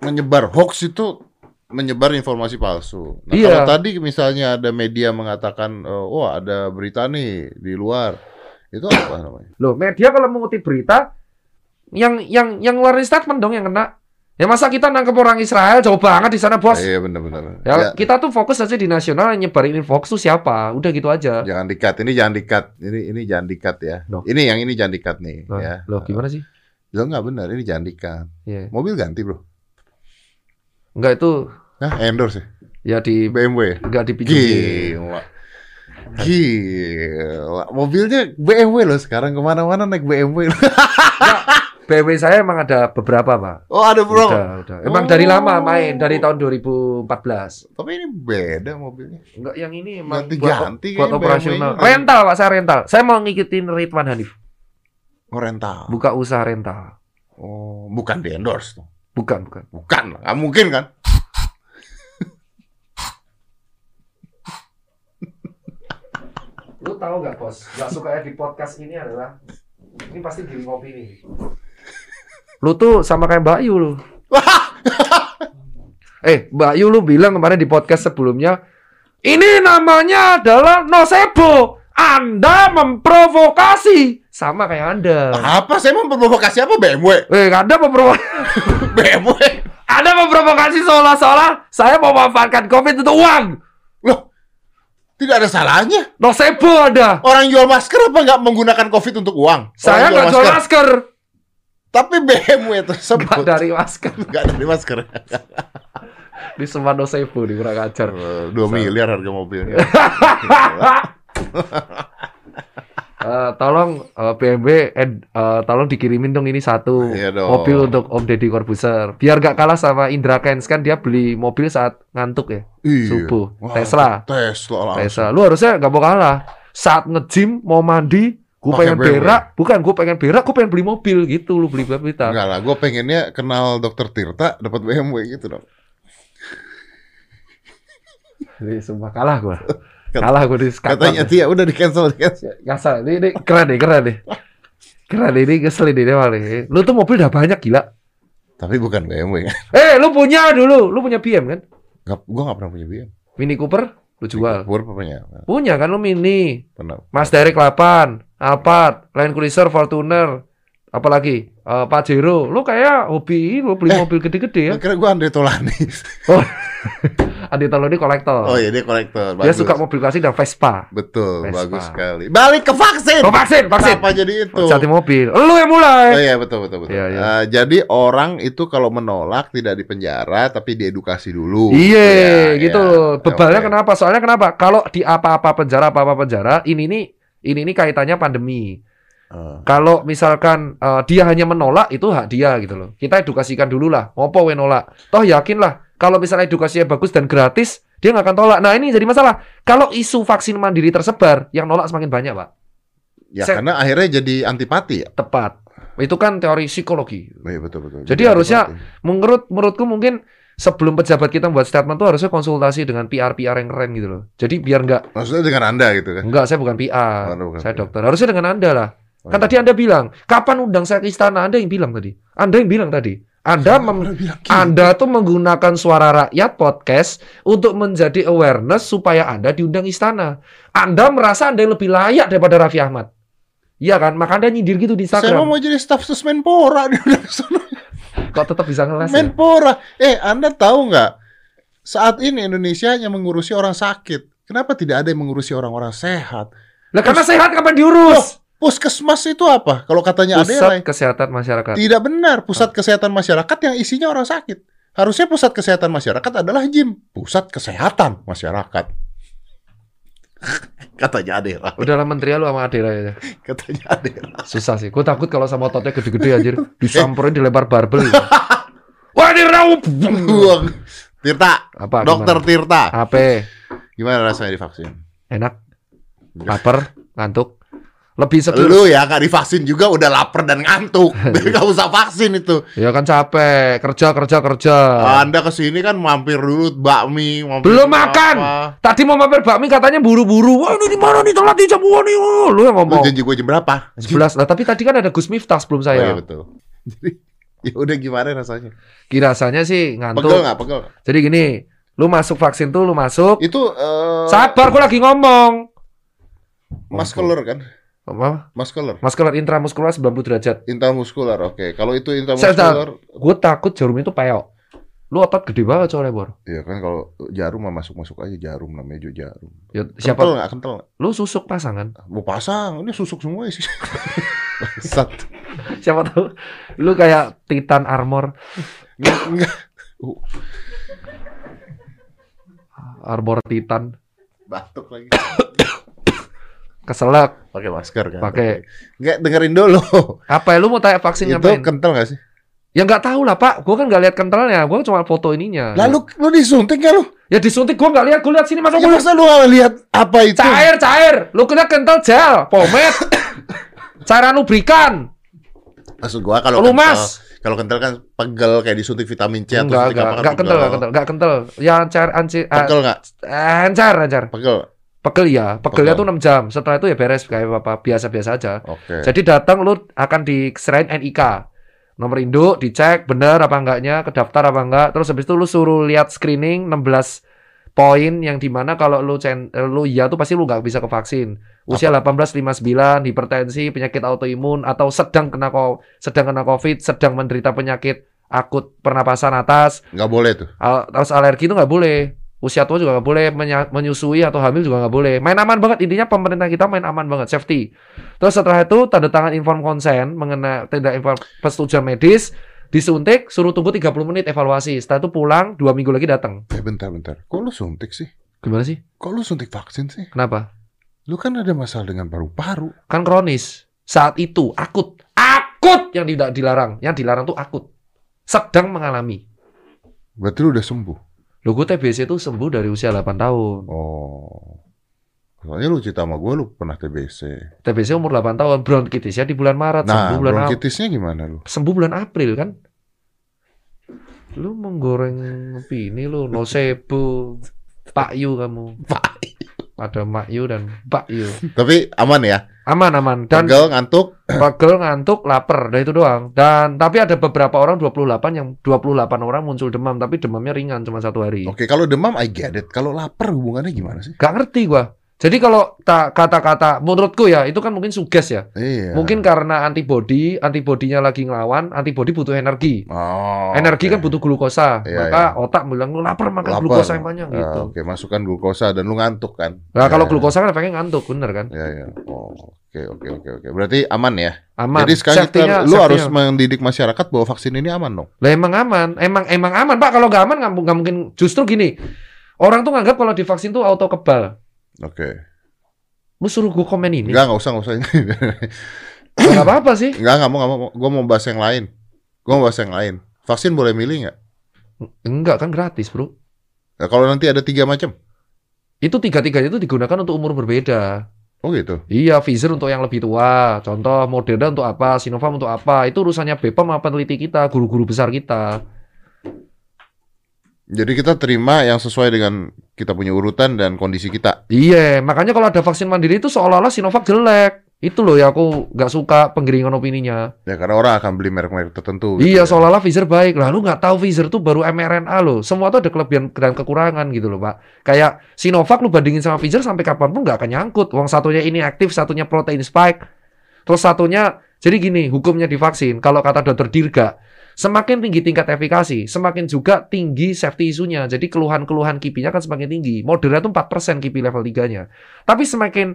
menyebar hoax itu menyebar informasi palsu. Nah, Iya. kalau tadi misalnya ada media mengatakan, eh, oh ada berita nih di luar, itu apa namanya? Loh media kalau mengutip berita, yang yang yang ngeluarin statement dong yang kena. Ya masa kita nangkep orang Israel jauh banget di sana bos. Iya benar-benar. Ya, Ya, kita tuh fokus aja di nasional nyebarin info tuh siapa. Udah gitu aja. jangan dikat. Ini jangan dikat. Ini ini jangan dikat ya. Loh. Ini yang ini jangan dikat nih Loh, ya. loh gimana sih? Lo nggak benar. Ini jangan dikat. Iya. Mobil ganti bro. Enggak itu Nah endorse ya. ya di BMW. ya? enggak dipinjemin. Gila. Gila. Mobilnya BMW loh sekarang ke mana-mana naik BMW. BMW saya emang ada beberapa, Pak. oh ada bro. Udah, udah. Emang Oh. dari lama main, dari tahun 2014. Tapi ini beda mobilnya. Enggak yang ini emang Ganti-ganti buat, buat kayaknya operasional. Rental, Pak, saya rental. Saya mau ngikutin Ridwan Hanif. Oh rental. Buka usaha rental. Oh bukan di endorse tuh. Bukan, bukan. Bukan. Nggak mungkin kan? Lu tahu nggak, Bos? Gak suka ya di podcast ini adalah ini pasti di ngopi nih. Lu tuh sama kayak Mbak Yu lu. eh, Mbak Yu lu bilang kemarin di podcast sebelumnya, ini namanya adalah nocebo. Anda memprovokasi sama kayak Anda. Apa? Saya memprovokasi apa BMW? Eh, Anda memprovokasi BMW. Anda memprovokasi seolah-olah saya mau memanfaatkan COVID untuk uang. Loh, tidak ada salahnya. Nocebo Anda. Orang jual masker apa nggak menggunakan COVID untuk uang? Saya nggak jual masker. Tapi BMW tersebut Nggak dari masker. nggak dari masker. Di semua nocebo di kurang ajar. Eh, Dua miliar harga mobilnya. Eh, tolong eh, BMW eh, tolong dikirimin dong ini satu Iya dong. mobil untuk Om Deddy Corbuzier biar gak kalah sama Indra Kens kan dia beli mobil saat ngantuk ya Iya. subuh Wah, Tesla Tesla langsung. Tesla lu harusnya gak mau kalah saat nge-gym mau mandi gue pengen BMW. berak bukan gue pengen berak gue pengen beli mobil gitu lu beli berita Enggak lah, gue pengennya kenal dokter Tirta dapat BMW gitu dong. Ini semua kalah gue kalah gue di Katanya Tia udah di cancel, di cancel. Ngasal, ini, ini keren nih, keren nih. Keren nih, ini ngeselin ini malah nih. Lu tuh mobil udah banyak gila. Tapi bukan BMW kan? Eh, lu punya dulu, lu punya BM kan? Gak, gue gak pernah punya BM. Mini Cooper, lu jual. Gue punya. Punya kan lu Mini, Pernah. Mas Derek 8, Alphard, Land Cruiser, Fortuner, apalagi Eh, Pajero. Lu kayak hobi lu beli Eh, mobil gede-gede ya. Kira gue Andre Tolani. Oh. Adi Tolo ini kolektor. Oh iya dia kolektor. Dia Bagus. suka mobil klasik dan Vespa. Betul, Vespa. bagus sekali. Balik ke vaksin. Oh, vaksin, vaksin. Kenapa jadi itu? Jati mobil. Lu yang mulai. Oh iya betul betul betul. Iya, iya. Eh, jadi orang itu kalau menolak tidak dipenjara tapi diedukasi dulu. Iya, Ya, gitu. ya. Bebalnya Oke. kenapa? Soalnya kenapa? Kalau di apa-apa penjara, apa-apa penjara, ini nih, ini nih kaitannya pandemi. Eh, Kalau misalkan eh, dia hanya menolak, itu hak dia gitu loh. Kita edukasikan dulu lah. Ngopo we nolak? Toh yakin lah. Kalau misalnya edukasinya bagus dan gratis, dia nggak akan tolak. Nah ini jadi masalah. Kalau isu vaksin mandiri tersebar, yang nolak semakin banyak, Pak. ya Saya- karena akhirnya jadi antipati ya. Tepat. Itu kan teori psikologi. Oh, Iya betul betul. Jadi harusnya- antipati. Menurut menurutku mungkin sebelum pejabat kita membuat statement tuh harusnya konsultasi dengan PR-PR yang keren gitu loh. Jadi biar nggak maksudnya dengan anda gitu kan. Enggak, saya bukan PR. Oh, bukan saya PR. dokter. Harusnya dengan Anda lah. Kan tadi Anda bilang, kapan undang saya ke istana? Anda yang bilang tadi. Anda yang bilang tadi. Anda mem- gitu. Anda tuh menggunakan suara rakyat podcast untuk menjadi awareness supaya Anda diundang istana. Anda merasa Anda lebih layak daripada Raffi Ahmad. Iya kan? Maka Anda nyindir gitu di Saya Instagram. mau jadi staff sus Menpora di ke sana. Kok tetap bisa ngeles ya? Menpora. Eh, Anda tahu nggak? Saat ini Indonesia hanya mengurusi orang sakit. Kenapa tidak ada yang mengurusi orang-orang sehat? Lah karena sehat kapan diurus? Puskesmas itu apa? Kalau katanya ada Pusat Kesehatan Masyarakat. Tidak benar, pusat kesehatan masyarakat yang isinya orang sakit. Harusnya pusat kesehatan masyarakat adalah gym, pusat kesehatan masyarakat. Katanya Adela, Udahlah menteri lu sama Adela ya. katanya Adela. Susah sih. Gue takut kalau sama ototnya gede-gede anjir. Disamperin dilempar barbel. Wah. Buang. Tirta, Apa? dokter gimana? Tirta. Apa? Gimana rasanya divaksin? Enak? Lapar? Ngantuk? Lebih seger. Lu ya kak divaksin juga udah lapar dan ngantuk. Gak usah vaksin itu. Ya kan capek. Kerja, kerja, kerja. Anda ke sini kan mampir dulu bakmi. Mampir Belum apa. makan. Tadi mau mampir bakmi katanya buru-buru. Wah ini di mana nih telat di jam nih. Oh, Lu yang Lu ngomong. janji gue jam berapa? 11. Lah tapi tadi kan ada Gus Miftah sebelum Oh, iya saya. betul. Jadi ya udah gimana rasanya? Kirasanya sih Pegel ngantuk. Pegel. nggak? Jadi gini. Lu masuk vaksin tuh lu masuk. Itu eh Sabar, gue lagi ngomong. muscular kan? Apa? Muscular. Muscular intramuskular 90 derajat. Intramuskular, oke. Kalau itu intramuskular, Gue takut jarum itu peok. Lu otot gede banget soalnya, Bor. ya kan kalau jarum mah masuk-masuk aja jarum namanya juga jarum. Ya, Kental siapa? nggak? Kental nggak? Lu susuk pasangan. Mau pasang, ini susuk semua sih. Bangsat. Siapa tahu lu kayak Titan Armor, Nggak, nggak. Uh, Armor Titan. batuk lagi. Keselak. Pakai masker kan? Pakai. Nggak dengerin dulu. Apa ya lu mau tanya vaksin itu ngapain? kental nggak sih? Ya nggak tahu lah, Pak. Gua kan nggak lihat kentalnya. Gua cuma foto ininya. Lalu lu disuntik ya lu? ya disuntik gua nggak lihat. Gua lihat sini masa Ya gua masa lu nggak lihat apa itu? cair, cair. Lu kena kental gel, pomade. Cairan lubrikan. Maksud gua kalau Lu mas. kalau kental kan pegel kayak disuntik vitamin C atau Enggak, enggak, apa kan enggak kental, enggak kental, enggak kental. Ya cair anci, Pegel nggak? encar, encar. Pegel. Pegel ya, pegelnya Pegel. tuh 6 jam. Setelah itu ya beres kayak apa biasa-biasa aja. Oke. Jadi datang lu akan diserahin NIK. Nomor induk dicek benar apa enggaknya, kedaftar apa enggak. Terus habis itu lu suruh lihat screening 16 poin yang di mana kalau lu cen, lu iya tuh pasti lu nggak bisa ke vaksin. Usia 18 59, hipertensi, penyakit autoimun atau sedang kena sedang kena Covid, sedang menderita penyakit akut pernapasan atas, Nggak boleh tuh. Al- terus alergi itu nggak boleh. Usia tua juga nggak boleh, menyusui atau hamil juga nggak boleh. Main aman banget, intinya pemerintah kita main aman banget, safety. Terus setelah itu tanda tangan inform konsen mengenai tindak inform persetujuan medis, disuntik, suruh tunggu 30 menit evaluasi. Setelah itu pulang, dua minggu lagi datang. Eh bentar bentar. Kok lu suntik sih? Gimana sih? Kok lu suntik vaksin sih? Kenapa? Lu kan ada masalah dengan paru-paru. Kan kronis. Saat itu akut, akut yang tidak dilarang. Yang dilarang tuh akut. Sedang mengalami. Berarti lu udah sembuh. Loh gue TBC itu sembuh dari usia 8 tahun. Oh. Soalnya lu cerita sama gue lu pernah TBC. TBC umur 8 tahun, bronkitisnya di bulan Maret, sembuh Nah, bulan April. bronkitisnya gimana lu? sembuh bulan April kan? Lu menggoreng ini lu nocebo, Pak Yu kamu. Pak Ada Mak Yu dan Pak Yu. Tapi aman ya? Aman aman dan Pegel, ngantuk. pegel ngantuk lapar dah itu doang. Dan tapi ada beberapa orang 28 yang 28 orang muncul demam tapi demamnya ringan cuma satu hari. Oke, kalau demam I get it. Kalau lapar hubungannya gimana sih? Gak ngerti gua. Jadi kalau tak kata-kata menurutku ya itu kan mungkin suges ya. Iya. Mungkin karena antibody, antibodinya lagi ngelawan, antibody butuh energi. Oh, Energi oke. kan butuh glukosa, Iya, maka otak bilang lu lapar makan Lapar. glukosa yang banyak Ah, gitu. Oke, masukkan glukosa dan lu ngantuk kan? Nah kalau Ya, glukosa kan pengen ngantuk, bener kan? Ya, ya. Oh, oke, oke, oke, oke. Berarti aman ya? Aman. Jadi sekarang kita, lu harus mendidik masyarakat bahwa vaksin ini aman dong. Lah emang aman, emang emang aman pak. Kalau nggak aman nggak mungkin. Justru gini, orang tuh nganggap kalau divaksin tuh auto kebal. Oke. Lu suruh gue komen ini, Enggak, enggak usah, enggak usah. nggak apa-apa sih. Enggak, enggak mau, enggak mau. Gua mau bahas yang lain. Gua mau bahas yang lain. Vaksin boleh milih nggak? Enggak kan gratis bro. Nah, kalau nanti ada tiga macam. Itu tiga-tiganya itu digunakan untuk umur berbeda. Oh gitu. Iya, Pfizer untuk yang lebih tua. Contoh Moderna untuk apa, Sinovac untuk apa. Itu urusannya BPOM sama peneliti kita, guru-guru besar kita. Jadi kita terima yang sesuai dengan kita punya urutan dan kondisi kita. Iya, makanya kalau ada vaksin mandiri itu seolah-olah Sinovac jelek. Itu loh ya aku nggak suka penggiringan opininya. Ya karena orang akan beli merek-merek tertentu. Iya, gitu ya. seolah-olah Pfizer baik. Lalu nggak tahu Pfizer tuh baru mRNA loh. Semua tuh ada kelebihan dan kekurangan gitu loh, Pak. Kayak Sinovac lu bandingin sama Pfizer sampai kapan pun nggak akan nyangkut. Uang satunya ini aktif, satunya protein spike. Terus satunya, jadi gini, hukumnya di vaksin. Kalau kata dokter Dirga, semakin tinggi tingkat efikasi, semakin juga tinggi safety isunya. Jadi keluhan-keluhan kipinya kan semakin tinggi. Moderna tuh 4% kipi level 3-nya. Tapi semakin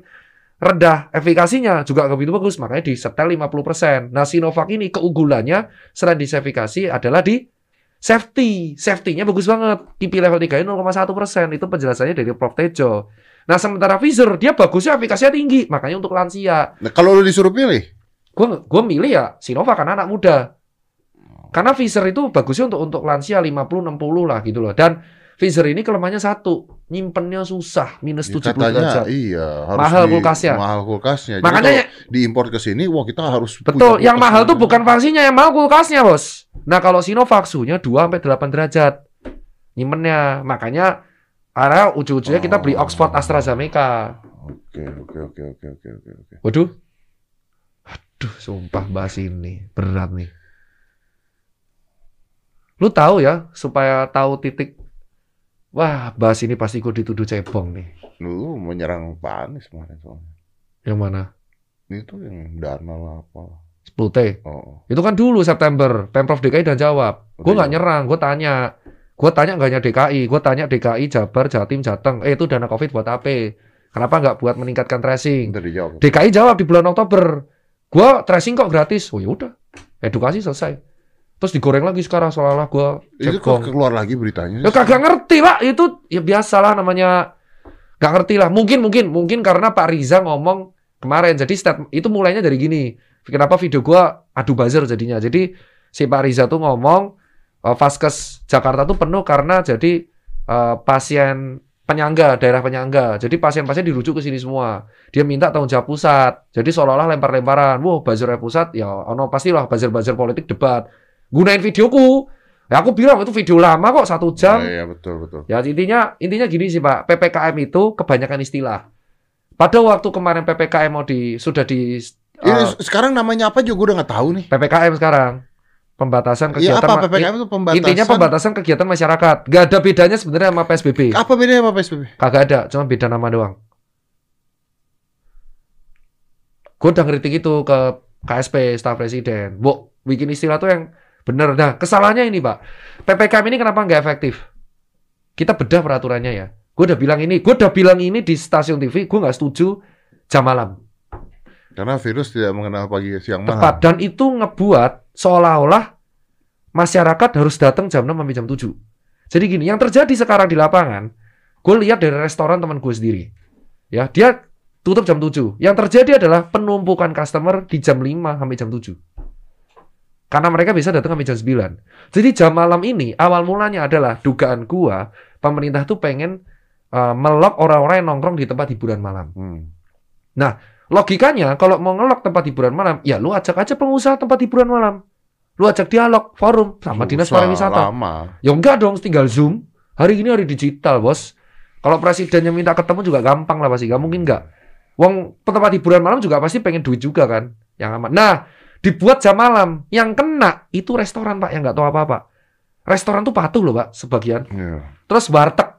rendah efikasinya juga begitu bagus, makanya di setel 50%. Nah, Sinovac ini keunggulannya selain di efikasi adalah di safety. Safety-nya bagus banget. KIPI level 3 nya 0,1%. Itu penjelasannya dari Prof. Tejo. Nah, sementara Pfizer, dia bagusnya efikasinya tinggi. Makanya untuk lansia. Nah, kalau lu disuruh pilih, Gue gua milih ya Sinovac karena anak muda. Karena Pfizer itu bagusnya untuk untuk lansia 50-60 lah gitu loh. Dan Pfizer ini kelemahannya satu, nyimpennya susah, minus ya 70 katanya derajat. iya harus Mahal di- kulkasnya. Mahal kulkasnya. Jadi Makanya diimpor ke sini, wah kita harus punya Betul, yang mahal tuh bukan vaksinnya, yang mahal kulkasnya, Bos. Nah, kalau Sinovac suhunya 2 sampai 8 derajat. Nyimpennya. Makanya karena ujung-ujungnya kita beli Oh. Oxford AstraZeneca. Oke, oke, oke, oke, oke, oke, oke. Waduh. Aduh, sumpah bahas ini berat nih. Lu tahu ya, supaya tahu titik Wah, bahas ini pasti gue dituduh cebong nih. Lu menyerang Pak Anies kemarin soalnya. Yang mana? Itu yang dana lah apa. 10T. Oh, Itu kan dulu September, Pemprov DKI dan jawab. Gue Udah nggak nyerang, gue tanya. Gue tanya nggak hanya DKI, gue tanya DKI, Jabar, Jatim, Jateng. Eh itu dana COVID buat apa? Kenapa nggak buat meningkatkan tracing? DKI jawab di bulan Oktober. Gue tracing kok gratis. Oh ya udah, edukasi selesai. Terus digoreng lagi sekarang seolah-olah gue Itu keluar lagi beritanya? Ya kagak ngerti pak, itu ya biasalah namanya. Gak ngerti lah. Mungkin mungkin mungkin karena Pak Riza ngomong kemarin. Jadi stat itu mulainya dari gini. Kenapa video gua adu buzzer jadinya? Jadi si Pak Riza tuh ngomong eh, Vaskes Jakarta tuh penuh karena jadi eh, pasien penyangga, daerah penyangga. Jadi pasien-pasien dirujuk ke sini semua. Dia minta tanggung jawab pusat. Jadi seolah-olah lempar-lemparan. Wah, buzzernya pusat ya ono pastilah buzzer-buzzer politik debat. Gunain videoku. Ya aku bilang itu video lama kok satu jam. Iya, iya, betul, betul. Ya intinya intinya gini sih Pak, PPKM itu kebanyakan istilah. Pada waktu kemarin PPKM mau di sudah di Ini eh, sekarang namanya apa juga udah nggak tahu nih. PPKM sekarang pembatasan Iya kegiatan apa ma- PPKM itu pembatasan? intinya pembatasan kegiatan masyarakat. Gak ada bedanya sebenarnya sama PSBB. Apa bedanya sama PSBB? Kagak ada, cuma beda nama doang. Gue udah ngeritik itu ke KSP, staf presiden. Bu, bikin istilah tuh yang bener. Nah, kesalahannya ini, Pak. PPKM ini kenapa nggak efektif? Kita bedah peraturannya ya. Gue udah bilang ini, gue udah bilang ini di stasiun TV, gue nggak setuju jam malam. Karena virus tidak mengenal pagi siang malam. Tepat. Dan itu ngebuat seolah-olah masyarakat harus datang jam 6 sampai jam 7. Jadi gini, yang terjadi sekarang di lapangan, gue lihat dari restoran teman gue sendiri. Ya, dia tutup jam 7. Yang terjadi adalah penumpukan customer di jam 5 sampai jam 7. Karena mereka bisa datang sampai jam 9. Jadi jam malam ini awal mulanya adalah dugaan gua pemerintah tuh pengen uh, melok orang-orang yang nongkrong di tempat hiburan malam. Hmm. Logikanya kalau mau ngelok tempat hiburan malam, ya lu ajak aja pengusaha tempat hiburan malam. Lu ajak dialog, forum sama dinas pariwisata. Lama. Ya enggak dong, tinggal Zoom. Hari ini hari digital, Bos. Kalau presidennya minta ketemu juga gampang lah pasti, gak mungkin enggak. Wong tempat hiburan malam juga pasti pengen duit juga kan, yang aman. Nah, dibuat jam malam, yang kena itu restoran Pak yang nggak tahu apa-apa. Restoran tuh patuh loh Pak, sebagian. Iya. Terus warteg.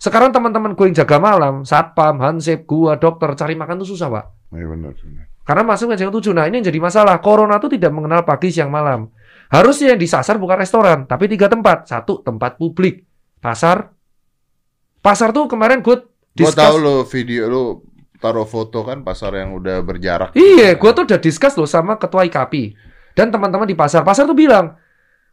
Sekarang teman-teman gue yang jaga malam, satpam, hansip, gua, dokter, cari makan tuh susah Pak. Iya benar. benar. Karena masuk ke jam 7. Nah, ini yang jadi masalah. Corona tuh tidak mengenal pagi, siang, malam. Harusnya yang disasar bukan restoran, tapi tiga tempat. Satu, tempat publik. Pasar. Pasar tuh kemarin gue discuss. tahu lo video lu taruh foto kan pasar yang udah berjarak. Iya, gue tuh udah discuss loh sama ketua IKP. Dan teman-teman di pasar. Pasar tuh bilang,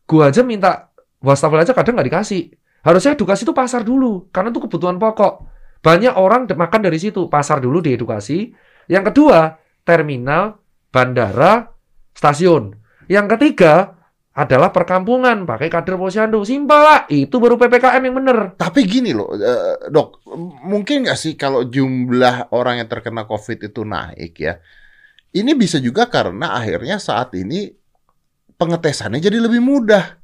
gue aja minta wastafel aja kadang nggak dikasih. Harusnya edukasi tuh pasar dulu. Karena itu kebutuhan pokok. Banyak orang makan dari situ. Pasar dulu diedukasi. Yang kedua, terminal, bandara, stasiun. Yang ketiga, adalah perkampungan. Pakai kader posyandu. Simpel, Pak. Itu baru PPKM yang bener. Tapi gini loh, eh, dok, mungkin nggak sih kalau jumlah orang yang terkena COVID itu naik ya? Ini bisa juga karena akhirnya saat ini pengetesannya jadi lebih mudah.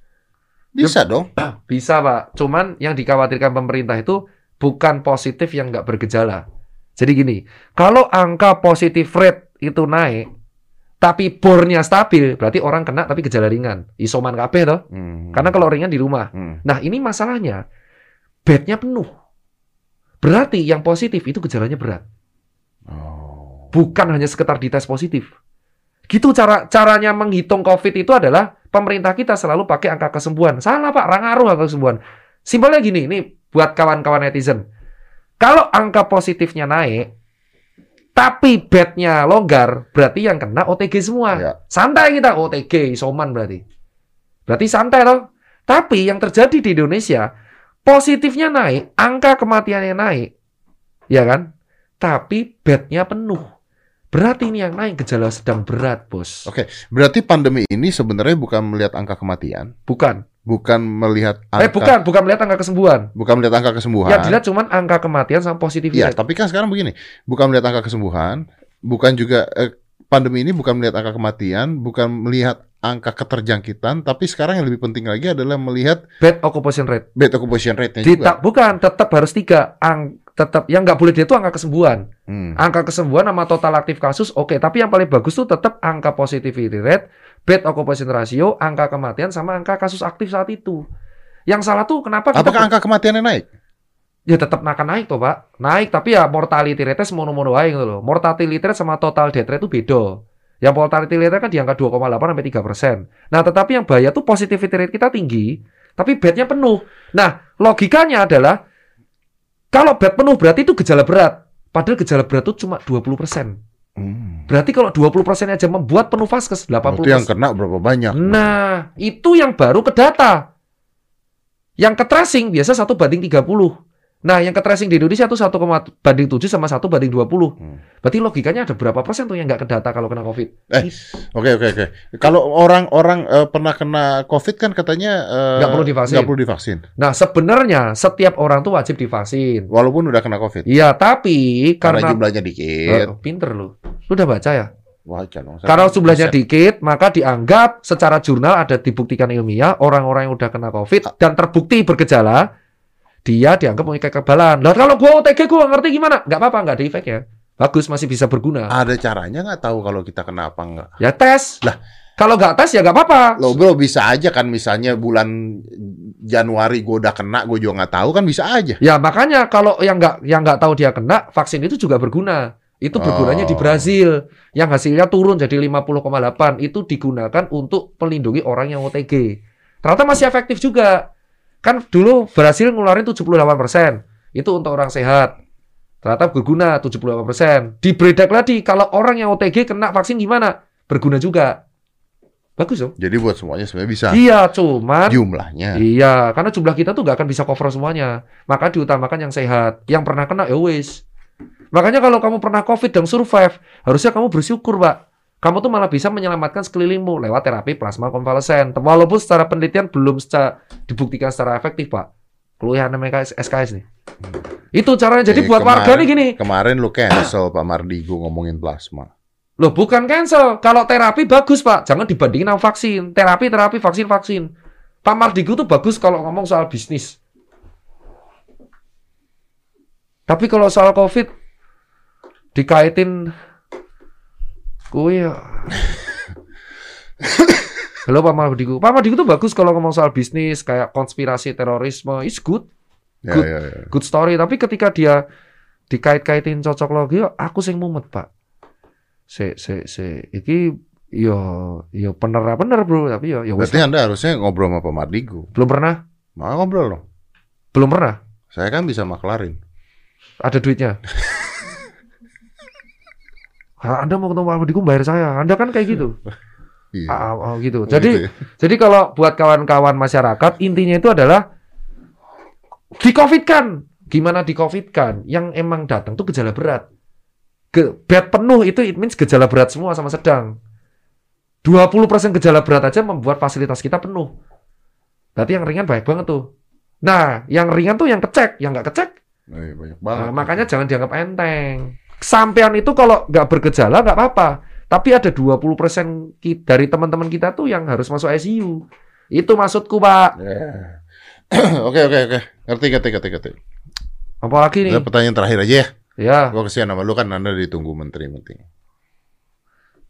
Bisa dong. Bisa, Pak. Cuman yang dikhawatirkan pemerintah itu bukan positif yang nggak bergejala. Jadi gini, kalau angka positif rate itu naik, tapi bornya stabil, berarti orang kena tapi gejala ringan. Isoman kabeh toh. Hmm. Karena kalau ringan di rumah. Hmm. Nah, ini masalahnya bednya penuh. Berarti yang positif itu gejalanya berat. Oh. Bukan hanya sekedar dites positif. Gitu cara caranya menghitung COVID itu adalah pemerintah kita selalu pakai angka kesembuhan. Salah Pak, rangaruh angka kesembuhan. Simpelnya gini, ini buat kawan-kawan netizen. Kalau angka positifnya naik, tapi bednya longgar, berarti yang kena OTG semua. Ya. Santai kita, OTG, isoman berarti. Berarti santai loh. Tapi yang terjadi di Indonesia, positifnya naik, angka kematiannya naik, ya kan? Tapi bednya penuh. Berarti ini yang naik gejala sedang berat, bos. Oke. Berarti pandemi ini sebenarnya bukan melihat angka kematian, Bukan. Bukan melihat angka, Eh, bukan, bukan melihat angka kesembuhan. bukan melihat angka kesembuhan. Yang dilihat cuma angka kematian sama Iya, positivitas. tapi kan sekarang begini, bukan melihat angka kesembuhan, bukan juga eh, pandemi ini bukan melihat angka kematian, bukan melihat angka keterjangkitan, tapi sekarang yang lebih penting lagi adalah melihat Bed occupation rate. bed occupation rate-nya Di, juga. bukan, tetap harus tiga. Ang, tetap yang nggak boleh dia itu angka kesembuhan. Hmm. Angka kesembuhan sama total aktif kasus oke, tapi yang paling bagus tuh tetap angka positivity rate, bed occupation ratio, angka kematian sama angka kasus aktif saat itu. Yang salah tuh kenapa kita Apakah angka kematiannya naik? ya tetap akan naik tuh pak naik tapi ya mortality rate semono-mono aja gitu loh mortality rate sama total death rate itu beda yang mortality rate kan di angka 2,8 sampai 3 persen nah tetapi yang bahaya tuh positivity rate kita tinggi tapi bednya penuh nah logikanya adalah kalau bed penuh berarti itu gejala berat padahal gejala berat itu cuma 20 persen Hmm. berarti kalau 20 persen aja membuat penuh vaskes 80 Berarti yang kena berapa banyak? Nah, itu yang baru ke data. Yang ke tracing biasa 1 banding 30. Nah, yang ke tracing di Indonesia itu 1, banding 7 sama 1 banding 20. Hmm. Berarti logikanya ada berapa persen tuh yang nggak ke data kalau kena COVID? Eh, Oke oke oke. Kalau orang-orang eh, pernah kena COVID kan katanya eh, Nggak perlu divaksin. nggak perlu divaksin, Nah, sebenarnya setiap orang tuh wajib divaksin. walaupun udah kena COVID. Iya, tapi Karena karena... jumlahnya dikit. Eh, pinter lu. Lu udah baca ya? Wajar dong. Karena jumlahnya riset. dikit, maka dianggap secara jurnal ada dibuktikan ilmiah orang-orang yang udah kena COVID dan terbukti bergejala, dia dianggap memiliki kekebalan. Lah kalau gua OTG gua ngerti gimana? Nggak apa-apa, nggak ada efeknya. Bagus, masih bisa berguna. Ada caranya nggak tahu kalau kita kena apa nggak? Ya tes. Lah. kalau nggak tes ya nggak apa-apa. Lo bro bisa aja kan misalnya bulan Januari gue udah kena, gue juga nggak tahu kan bisa aja. Ya makanya kalau yang nggak yang nggak tahu dia kena, vaksin itu juga berguna. Itu bergunanya di Oh. Brazil yang hasilnya turun jadi 50,8 itu digunakan untuk melindungi orang yang OTG. Ternyata masih efektif juga. Kan dulu Brazil ngeluarin 78%. Itu untuk orang sehat. Ternyata berguna 78%. Dibredak lagi kalau orang yang OTG kena vaksin gimana? Berguna juga. Bagus dong. Jadi buat semuanya sebenarnya bisa. Iya, cuman Jumlahnya. Iya, karena jumlah kita tuh nggak akan bisa cover semuanya. Maka diutamakan yang sehat. Yang pernah kena ya wis. Makanya kalau kamu pernah COVID dan survive, harusnya kamu bersyukur, Pak. Kamu tuh malah bisa menyelamatkan sekelilingmu lewat terapi plasma konvalesen. Walaupun secara penelitian belum secara, dibuktikan secara efektif, Pak. Keluhan namanya SKS nih. Itu caranya. Jadi Eh, buat warga kemarin- nih gini. Kemarin lu cancel Pak Mardigo ngomongin plasma. Loh, bukan cancel. Kalau terapi bagus, Pak. Jangan dibandingin sama vaksin. Terapi, terapi, vaksin, vaksin. Pak Mardigu tuh bagus kalau ngomong soal bisnis. Tapi kalau soal COVID, dikaitin kue ya. Halo Pak Mardigu. Pak Mardigu tuh bagus kalau ngomong soal bisnis, kayak konspirasi terorisme. It's good. Ya, Good. ya, ya. Good story. Tapi ketika dia dikait-kaitin cocok logi, aku sing mumet, Pak. Se, se, se. Iki yo yo bener bener bro tapi yo yo Berarti Anda harusnya ngobrol sama Pak Mardigo. belum pernah Mau ngobrol dong. belum pernah Saya kan bisa maklarin. ada duitnya Anda mau ketemu Pak Mardigu bayar saya. Anda kan kayak gitu. Iya. Ah, ah, gitu. Oh, jadi gitu ya. jadi kalau buat kawan-kawan masyarakat intinya itu adalah di covid kan gimana di covid kan yang emang datang tuh gejala berat. Ge bed penuh itu it means gejala berat semua sama sedang. 20% gejala berat aja membuat fasilitas kita penuh. Berarti yang ringan baik banget tuh. Nah yang ringan tuh yang kecek. Yang nggak kecek Eh, banyak Nah, banget. makanya jangan dianggap enteng. Sampean itu kalau nggak bergejala nggak apa-apa. Tapi ada 20% ki- dari teman-teman kita tuh yang harus masuk ICU. Itu maksudku, Pak. Ya. Oke oke oke. Ngerti ngerti ngerti ngerti. Apalagi nih? Ada pertanyaan terakhir aja ya. Ya, Gua kesian sama lu kan Anda ditunggu menteri penting.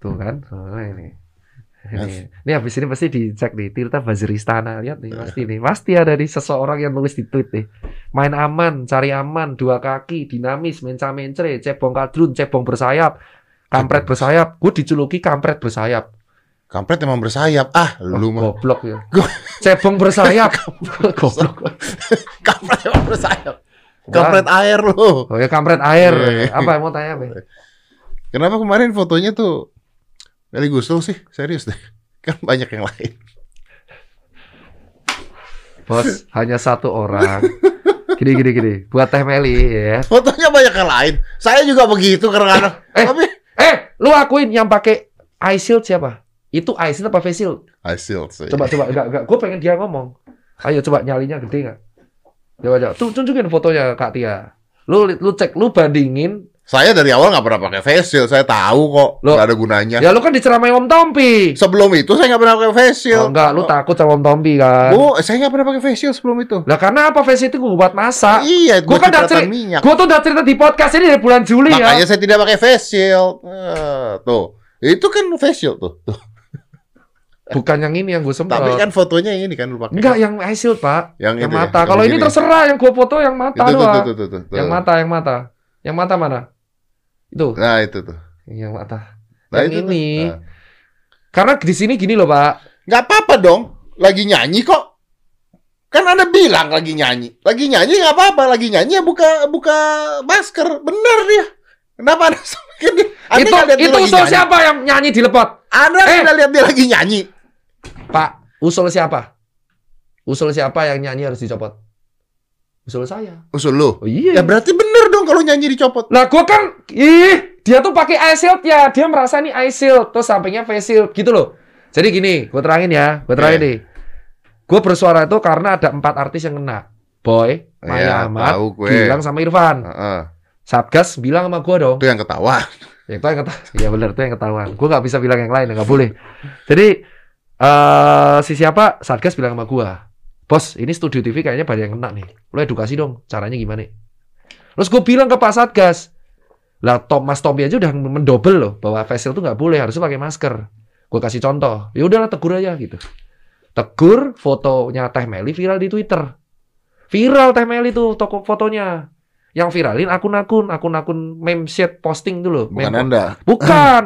Tuh kan. Oh, ini. Ini, ini habis ini pasti dicek nih Tirta Bazir Istana lihat nih pasti nih pasti ada di seseorang yang nulis di tweet nih. Main aman cari aman dua kaki dinamis menca mencre cebong kadrun cebong bersayap. Kampret bersayap gue dijuluki kampret bersayap. Kampret emang bersayap. Ah, Oh, lu mah. goblok ya. Cebong bersayap. Goblok. Kampret emang bersayap. Kampret air lu. oh ya kampret air. Iya. apa yang mau tanya apa Kenapa kemarin fotonya tuh Meli Guslo sih? Serius deh. Kan banyak yang lain. bos hanya satu orang gini gini gini buat teh Meli ya Fotonya banyak yang lain. Saya juga begitu kadang-kadang. Eh. Tapi eh lu akuin yang pakai eye shield siapa itu eye shield apa face shield hasil sih. Coba coba enggak enggak. Gue pengen dia ngomong. Ayo coba nyalinya gede nggak? Coba coba. Tuh tunjukin fotonya Kak Tia. Lu lu cek lu bandingin. Saya dari awal nggak pernah pakai face shield. Saya tahu kok Loh. nggak ada gunanya. Ya lu kan diceramain Om Tompi. Sebelum itu saya nggak pernah pakai face shield. Oh, enggak, lu takut sama Om Tompi kan? Bu, saya nggak pernah pakai face shield sebelum itu. Lah karena apa face itu gue buat masak. Iya, Gua gue kan udah cipratan ceri- minyak. Gue tuh udah cerita di podcast ini dari bulan Juli Makanya ya. saya tidak pakai face shield. Eh, tuh, itu kan face shield tuh. tuh. Bukan yang ini yang gue semprot. Tapi kan fotonya yang ini kan lu pakai. Enggak, yang shield, Pak. Yang Yang, ya, mata. Kalau ini terserah yang gue foto yang mata itu doang. tuh, tuh, tuh, tuh, tuh. Yang mata, yang mata. Yang mata mana? Itu, Nah, itu tuh. yang mata. Nah, yang itu tuh. ini. Nah. Karena di sini gini loh, Pak. Nggak apa-apa dong, lagi nyanyi kok. Kan Anda bilang lagi nyanyi. Lagi nyanyi nggak apa-apa, lagi nyanyi ya buka buka masker. Bener dia. Kenapa Anda? Anda itu itu usul nyanyi? siapa yang nyanyi di lepot? Anda Eh. tidak lihat dia lagi nyanyi. Pak, usul siapa? Usul siapa yang nyanyi harus dicopot? Usul saya. Usul lu. Oh iya. Ya berarti bener kalau nyanyi dicopot. Nah, gua kan ih, dia tuh pakai eye shield ya. Dia merasa nih eye shield, terus sampingnya face shield gitu loh. Jadi gini, gue terangin ya, gue terangin Iya. nih. Gue bersuara itu karena ada empat artis yang kena. Boy, Maya Iya, Ahmad, tahu gue. Gilang sama Irfan. Heeh. Satgas bilang sama gue dong. Itu yang ketawa. Ya, itu yang ketahuan. Ya benar, itu yang ketahuan. Gue nggak bisa bilang yang lain, nggak boleh. Jadi eh si siapa? Satgas bilang sama gue, bos, ini studio TV kayaknya banyak yang kena nih. Lo edukasi dong, caranya gimana? Terus gue bilang ke Pak Satgas, lah Tom Mas Tommy aja udah mendobel loh bahwa facial tuh nggak boleh, harusnya pakai masker. Gue kasih contoh, ya udahlah tegur aja gitu. Tegur, fotonya Teh Meli viral di Twitter. Viral Teh Meli tuh toko fotonya. Yang viralin akun-akun, akun-akun meme shit posting loh. Bukan meme Anda. Bukan.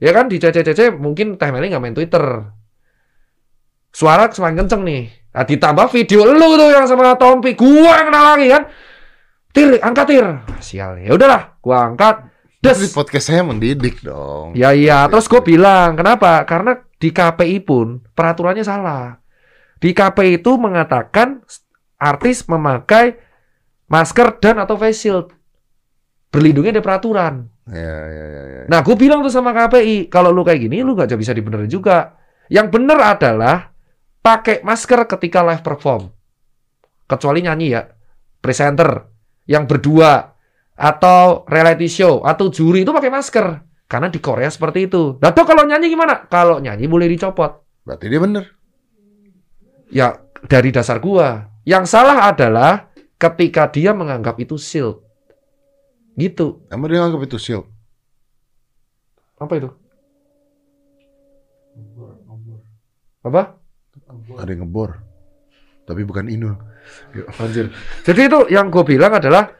ya kan di CC-CC mungkin Teh Meli nggak main Twitter. Suara semakin kenceng nih. Nah, ditambah video lu tuh yang sama Tompi. Gua yang kena lagi kan. Tir, angkat tir. Sial. Ya udahlah, gua angkat. Des. podcast saya mendidik dong. Ya iya, terus gue bilang, kenapa? Karena di KPI pun peraturannya salah. Di KPI itu mengatakan artis memakai masker dan atau face shield. Berlindungnya ada peraturan. Ya, ya, ya, ya. Nah, gue bilang tuh sama KPI, kalau lu kayak gini, lu nggak bisa dibenerin juga. Yang bener adalah pakai masker ketika live perform. Kecuali nyanyi ya, presenter yang berdua atau reality show atau juri itu pakai masker. Karena di Korea seperti itu. Nah, tuh kalau nyanyi gimana? Kalau nyanyi boleh dicopot. Berarti dia bener. Ya, dari dasar gua. Yang salah adalah ketika dia menganggap itu shield. Gitu. Emang dia nganggap itu shield. Apa itu? Apa? Ada yang ngebor. Tapi bukan Inul. Anjir. Jadi itu yang gue bilang adalah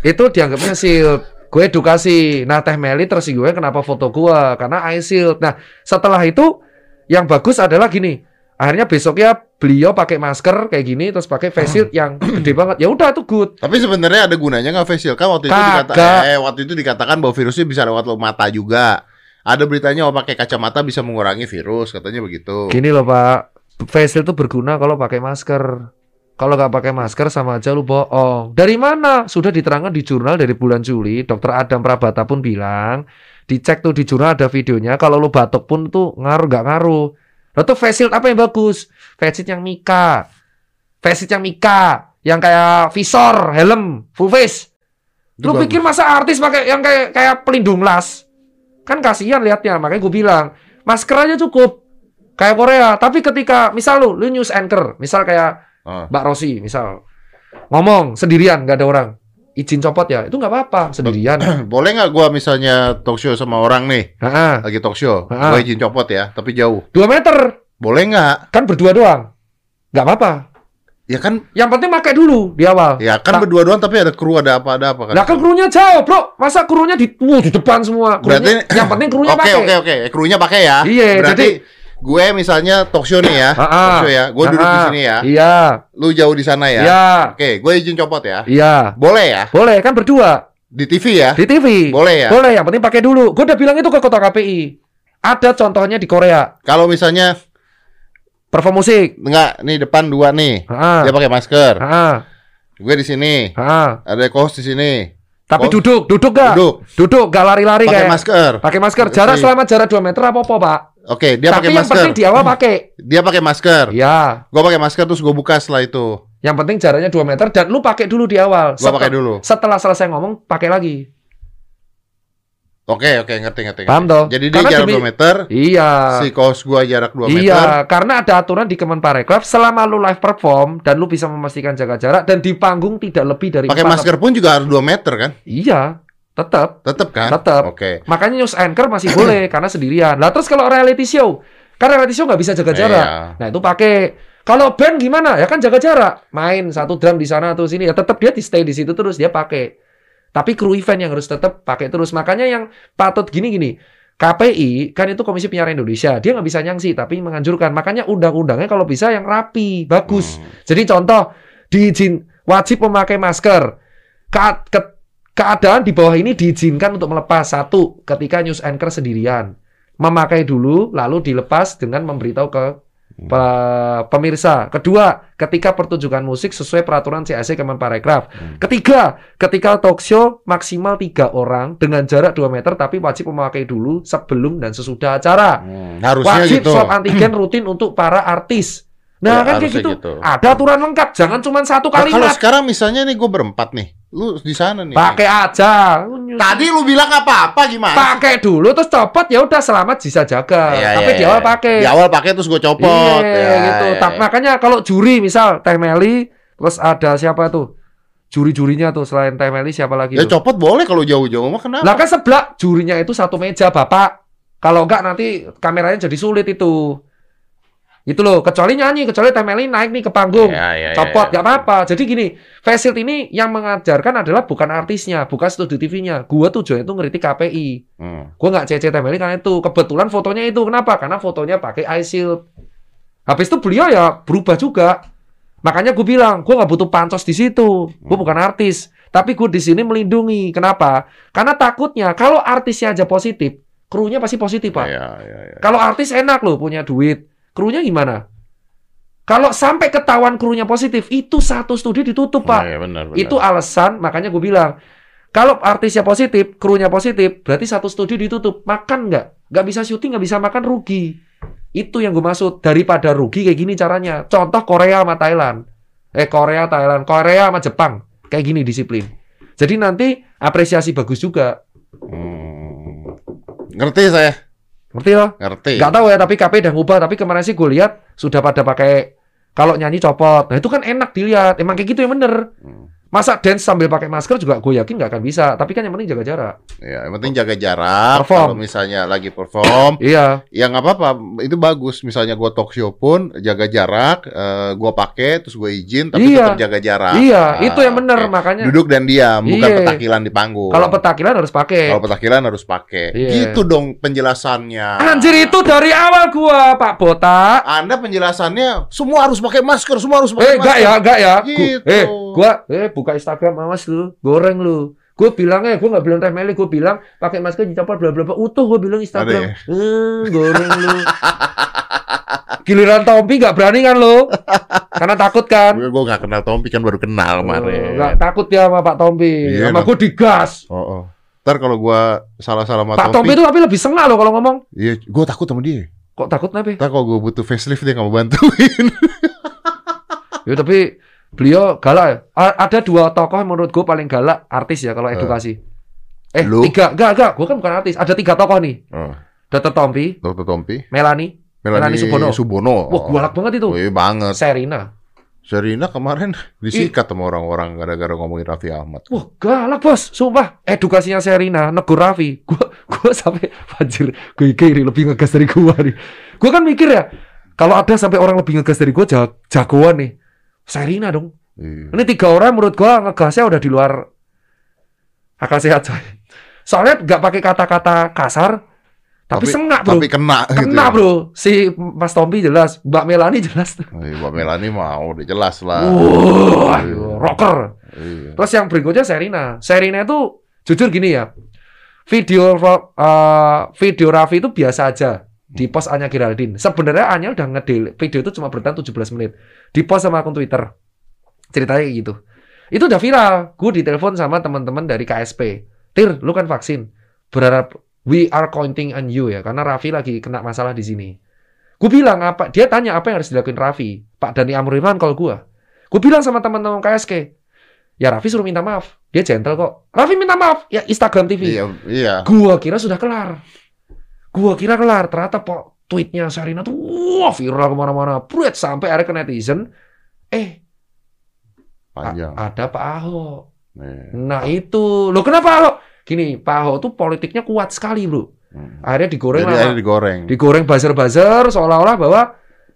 itu dianggapnya shield. Gue edukasi. Nah, Teh Meli tersinggungnya kenapa foto gue karena eye shield. Nah, setelah itu yang bagus adalah gini. Akhirnya besoknya beliau pakai masker kayak gini terus pakai face shield yang gede banget. Ya udah itu good. Tapi sebenarnya ada gunanya nggak face shield? Kan waktu itu dikatakan eh waktu itu dikatakan bahwa virusnya bisa lewat mata juga. Ada beritanya oh pakai kacamata bisa mengurangi virus, katanya begitu. Gini loh Pak, face shield itu berguna kalau pakai masker. Kalau nggak pakai masker sama aja lu bohong. Dari mana? Sudah diterangkan di jurnal dari bulan Juli. Dokter Adam Prabata pun bilang, dicek tuh di jurnal ada videonya. Kalau lu batuk pun tuh ngaruh nggak ngaruh. Lalu tuh face shield apa yang bagus? Face shield yang Mika. Face shield yang Mika. Yang kayak visor, helm, full face. Itu Lu bagus. pikir masa artis pakai yang kayak kayak pelindung las? Kan kasihan liatnya, makanya gue bilang, masker aja cukup. Kayak Korea, tapi ketika misal lu, lu news anchor, misal kayak Ah. Mbak Rosi, misal ngomong sendirian, nggak ada orang. izin copot ya, itu nggak apa-apa sendirian. Boleh nggak gua misalnya talk show sama orang nih, Heeh. lagi talk show, Ah. gua izin copot ya, tapi jauh. Dua meter Boleh nggak? kan berdua doang, nggak apa-apa. Ya kan, Yang penting pakai dulu di awal. ya kan Nah, berdua doang tapi ada kru ada apa ada apa kan? Lah kan krunya jauh, bro. Masa krunya di, wuh, di depan semua? Krunya, Berarti yang penting krunya Oke pakai. oke oke, krunya pakai ya. Iya, Berarti jadi- gue misalnya talk show nih ya, Ah, ah. talk show ya, gue duduk di Ah, sini ya, Iya, lu jauh di sana ya. iya, Oke, gue izin copot ya. iya. Boleh ya? Boleh kan berdua Di TV ya? di TV. Boleh ya? Boleh, yang penting pakai dulu. Gue udah bilang itu ke kota KPI. Ada contohnya di Korea, Kalau misalnya perform musik. enggak, nih depan dua nih, Ah, dia pakai masker. ah, Gue di sini, ah. ada host di sini. Tapi Oh, duduk, duduk gak? Duduk, Duduk, gak lari-lari pakai kayak. masker. Pakai masker. Jarak selama jarak 2 meter apa apa, Pak? Oke, dia Tapi pakai yang masker. penting di awal pakai. Dia pakai masker. Iya. Gue pakai masker terus gue buka setelah itu. Yang penting jaraknya 2 meter dan lu pakai dulu di awal. Gua pakai dulu. Setelah selesai ngomong, pakai lagi. Oke, oke, ngerti, ngerti. Paham toh? Jadi dia Karena jarak demi- 2 meter, Iya. si kaos gua jarak 2 meter. Iya, karena ada aturan di Kemenparekraf selama lu live perform dan lu bisa memastikan jaga jarak dan di panggung tidak lebih dari Pakai masker pun juga harus 2 meter kan? Iya, tetap. Tetep kan? Tetep. Oke. Makanya news anchor masih boleh karena sendirian. Lah terus kalau reality show, kan reality show nggak bisa jaga jarak. Iya. Nah itu pakai. Kalau band gimana? Ya kan jaga jarak. Main satu drum di sana atau sini ya tetap dia di stay di situ terus dia pakai. Tapi kru event yang harus tetap pakai terus. Makanya yang patut gini-gini. KPI kan itu Komisi Penyiaran Indonesia. Dia nggak bisa nyangsi tapi menganjurkan. Makanya undang-undangnya kalau bisa yang rapi, bagus. Hmm. Jadi contoh diizin wajib memakai masker. Ka- ke- keadaan di bawah ini diizinkan untuk melepas satu ketika news anchor sendirian memakai dulu lalu dilepas dengan memberitahu ke pe- pemirsa. Kedua, ketika pertunjukan musik sesuai peraturan CAC Kemenparekraf. Hmm. Ketiga, ketika talk show maksimal tiga orang dengan jarak 2 meter tapi wajib memakai dulu sebelum dan sesudah acara. Hmm, harusnya Wajib gitu. swab antigen rutin untuk para artis. Nah, Ya, kan kayak gitu. gitu. Ada aturan lengkap, jangan cuma satu Nah, kalau sekarang misalnya nih gue berempat nih, lu di sana nih. Pakai aja. Tadi lu bilang apa-apa gimana? pakai dulu terus copot ya udah selamat bisa jaga. Iya, Tapi iya, di awal iya. pakai. Di awal pakai terus gue copot. Iya, Ya, gitu. ya, Tak- ya. Makanya kalau juri misal Teh Meli terus ada siapa tuh? Juri-jurinya tuh selain Teh Meli siapa lagi Ya tuh? copot boleh kalau jauh-jauh mah kenapa? Lah kan sebelah jurinya itu satu meja, Bapak. Kalau enggak nanti kameranya jadi sulit itu. Itu loh, kecuali nyanyi, kecuali Teh Meli naik nih ke panggung. Ya, ya, ya, Copot, ya. nggak apa-apa. Jadi gini, Facilt ini yang mengajarkan adalah bukan artisnya, bukan studio TV-nya. Gua tujuannya itu ngeritik KPI. Hmm. Gue nggak CC Temeli karena itu. Kebetulan fotonya itu. Kenapa? Karena fotonya pakai eye shield. Habis itu beliau ya berubah juga. Makanya gue bilang, gue nggak butuh pancos di situ. Gue bukan artis. Tapi gue di sini melindungi. Kenapa? Karena takutnya kalau artisnya aja positif, krunya pasti positif, Pak. Ya, ya, ya. Kalau artis enak loh punya duit. Krunya gimana? Kalau sampai ketahuan krunya positif, itu satu studio ditutup, Pak. Iya, benar, benar. Itu alasan, makanya gue bilang, kalau artisnya positif, krunya positif, berarti satu studio ditutup. Makan nggak? Nggak bisa syuting, nggak bisa makan, rugi. Itu yang gue maksud. Daripada rugi kayak gini caranya. Contoh Korea sama Thailand. Eh, Korea, Thailand. Korea sama Jepang. Kayak gini disiplin. Jadi nanti apresiasi bagus juga. Hmm. Ngerti saya, Ngerti loh? ngerti. Nggak tahu ya, tapi KP udah ngubah. Tapi kemarin sih gue lihat sudah pada pakai kalau nyanyi copot. Nah itu kan enak dilihat. Emang kayak gitu yang bener. Hmm. Masa dance sambil pakai masker juga gue yakin nggak akan bisa. Tapi kan yang penting jaga jarak. Ya, yang penting jaga jarak. Perform. Kalau misalnya lagi perform, Iya. ya nggak apa-apa. Itu bagus. Misalnya gua talk show pun jaga jarak, eh, gua pakai terus gue izin, tapi Iya. tetap jaga jarak. Iya, Ah, itu yang bener. oke. Makanya Duduk dan diam, bukan Iya. petakilan di panggung. kalau petakilan harus pakai. Kalau petakilan harus pakai. Iya. Gitu dong penjelasannya. Anjir itu dari awal gua, Pak Botak. Anda penjelasannya semua harus pakai masker, semua harus Eh, pakai enggak ya, enggak ya. Gu- Gitu. eh, gua eh buka Instagram awas lu, goreng lu. Gue bilangnya, gue nggak bilang teh meli, gue bilang pakai masker dicopot bla bla bla. Utuh gue bilang Instagram. Ya? Eh, goreng lu. Giliran Tompi nggak berani kan lu? Karena takut kan? Gue gak kenal Tompi kan baru kenal kemarin. Nggak takut dia sama Pak Tompi. Iya, sama gue digas. Oh, oh. Ntar kalau gua salah-salah sama Pak Tompi Tompi, itu tapi lebih sengak loh kalau ngomong. iya, gue takut sama dia. Kok takut nabi? Ntar kalau gue butuh facelift dia nggak mau bantuin. Ya tapi beliau galak Ada dua tokoh yang menurut gue paling galak artis ya kalau edukasi. Eh, Lu? tiga, enggak, enggak, gue kan bukan artis. Ada tiga tokoh nih. Oh, Dr. Tompi, Dokter Tompi, Melani, Melani Melani Subono. Subono. Wah, galak banget itu. Iya banget. Serina. Serina kemarin disikat sama orang-orang gara-gara ngomongin Raffi Ahmad. Wah, galak bos, sumpah. Edukasinya Serina, negur Raffi. Gua, gua sampai anjir, gue kiri lebih ngegas dari gua nih. Gua kan mikir ya, kalau ada sampai orang lebih ngegas dari gua, jag jagoan nih. Serina dong. Iya. Ini tiga orang menurut gua ngegasnya udah di luar akal sehat coy. Soalnya nggak pakai kata-kata kasar, tapi, sengak bro. Tapi kena, gitu. Kena ya. bro. Si Mas Tompi jelas, Mbak Melani jelas. Oh, iya, Mbak Melani mau, udah jelas lah. Wah, Iya. rocker. Iya. Terus yang berikutnya Serina. Serina itu jujur gini ya. Video eh, video Raffi itu biasa aja di post Anya Geraldine. Sebenarnya Anya udah ngedel video itu cuma bertahan 17 menit. Di post sama akun Twitter. Ceritanya kayak gitu. Itu udah viral. Gue ditelepon sama teman-teman dari KSP. Tir, lu kan vaksin. Berharap we are counting on you ya karena Raffi lagi kena masalah di sini. Gue bilang apa? Dia tanya apa yang harus dilakuin Raffi. Pak Dani Amrullah kalau gue. Gue bilang sama teman-teman KSK, Ya Raffi suruh minta maaf. Dia gentle kok. Raffi minta maaf. Ya Instagram TV. Iya, iya. Gua kira sudah kelar. Gua kira kelar. Ternyata po, tweetnya Sarina tuh wah viral ke mana-mana. Pruet sampai akhirnya ke netizen. Eh, Panjang. ada Pak Ahok. Iya. Nah itu. Loh kenapa Ahok? Gini, Pak Ahok tuh politiknya kuat sekali bro. Hmm. Akhirnya digoreng Jadi lah. akhirnya digoreng. Digoreng buzzer-buzzer seolah-olah bahwa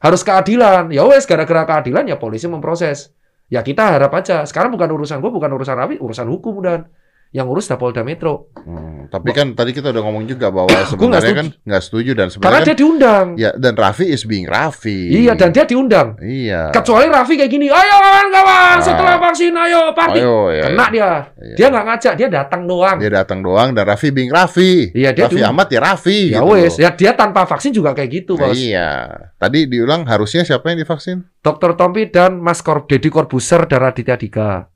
harus keadilan. Ya wes gara-gara keadilan ya polisi memproses. Ya kita harap aja. Sekarang bukan urusan gue, bukan urusan Raffi, urusan hukum dan yang urus Polda Metro. Hmm, Tapi kan tadi kita udah ngomong juga bahwa sebenarnya kan nggak setuju dan Karena sebenarnya dia kan, diundang. ya dan Raffi is being Raffi. Iya, dan dia diundang. Iya. Kecuali Raffi kayak gini, ayo kawan-kawan, Ah. setelah vaksin, ayo party. Ayo, ya, Kena dia. Iya. Dia nggak ngajak, dia datang doang. Dia datang doang dan Raffi being Raffi. Iya, dia Raffi diundang. Ahmad ya Raffi. ya gitu wes, ya dia tanpa vaksin juga kayak gitu, bos. Iya. Tadi diulang harusnya siapa yang divaksin? Dr. Tompi dan Mas Kor Deddy Corbuzier dan Raditya Dika.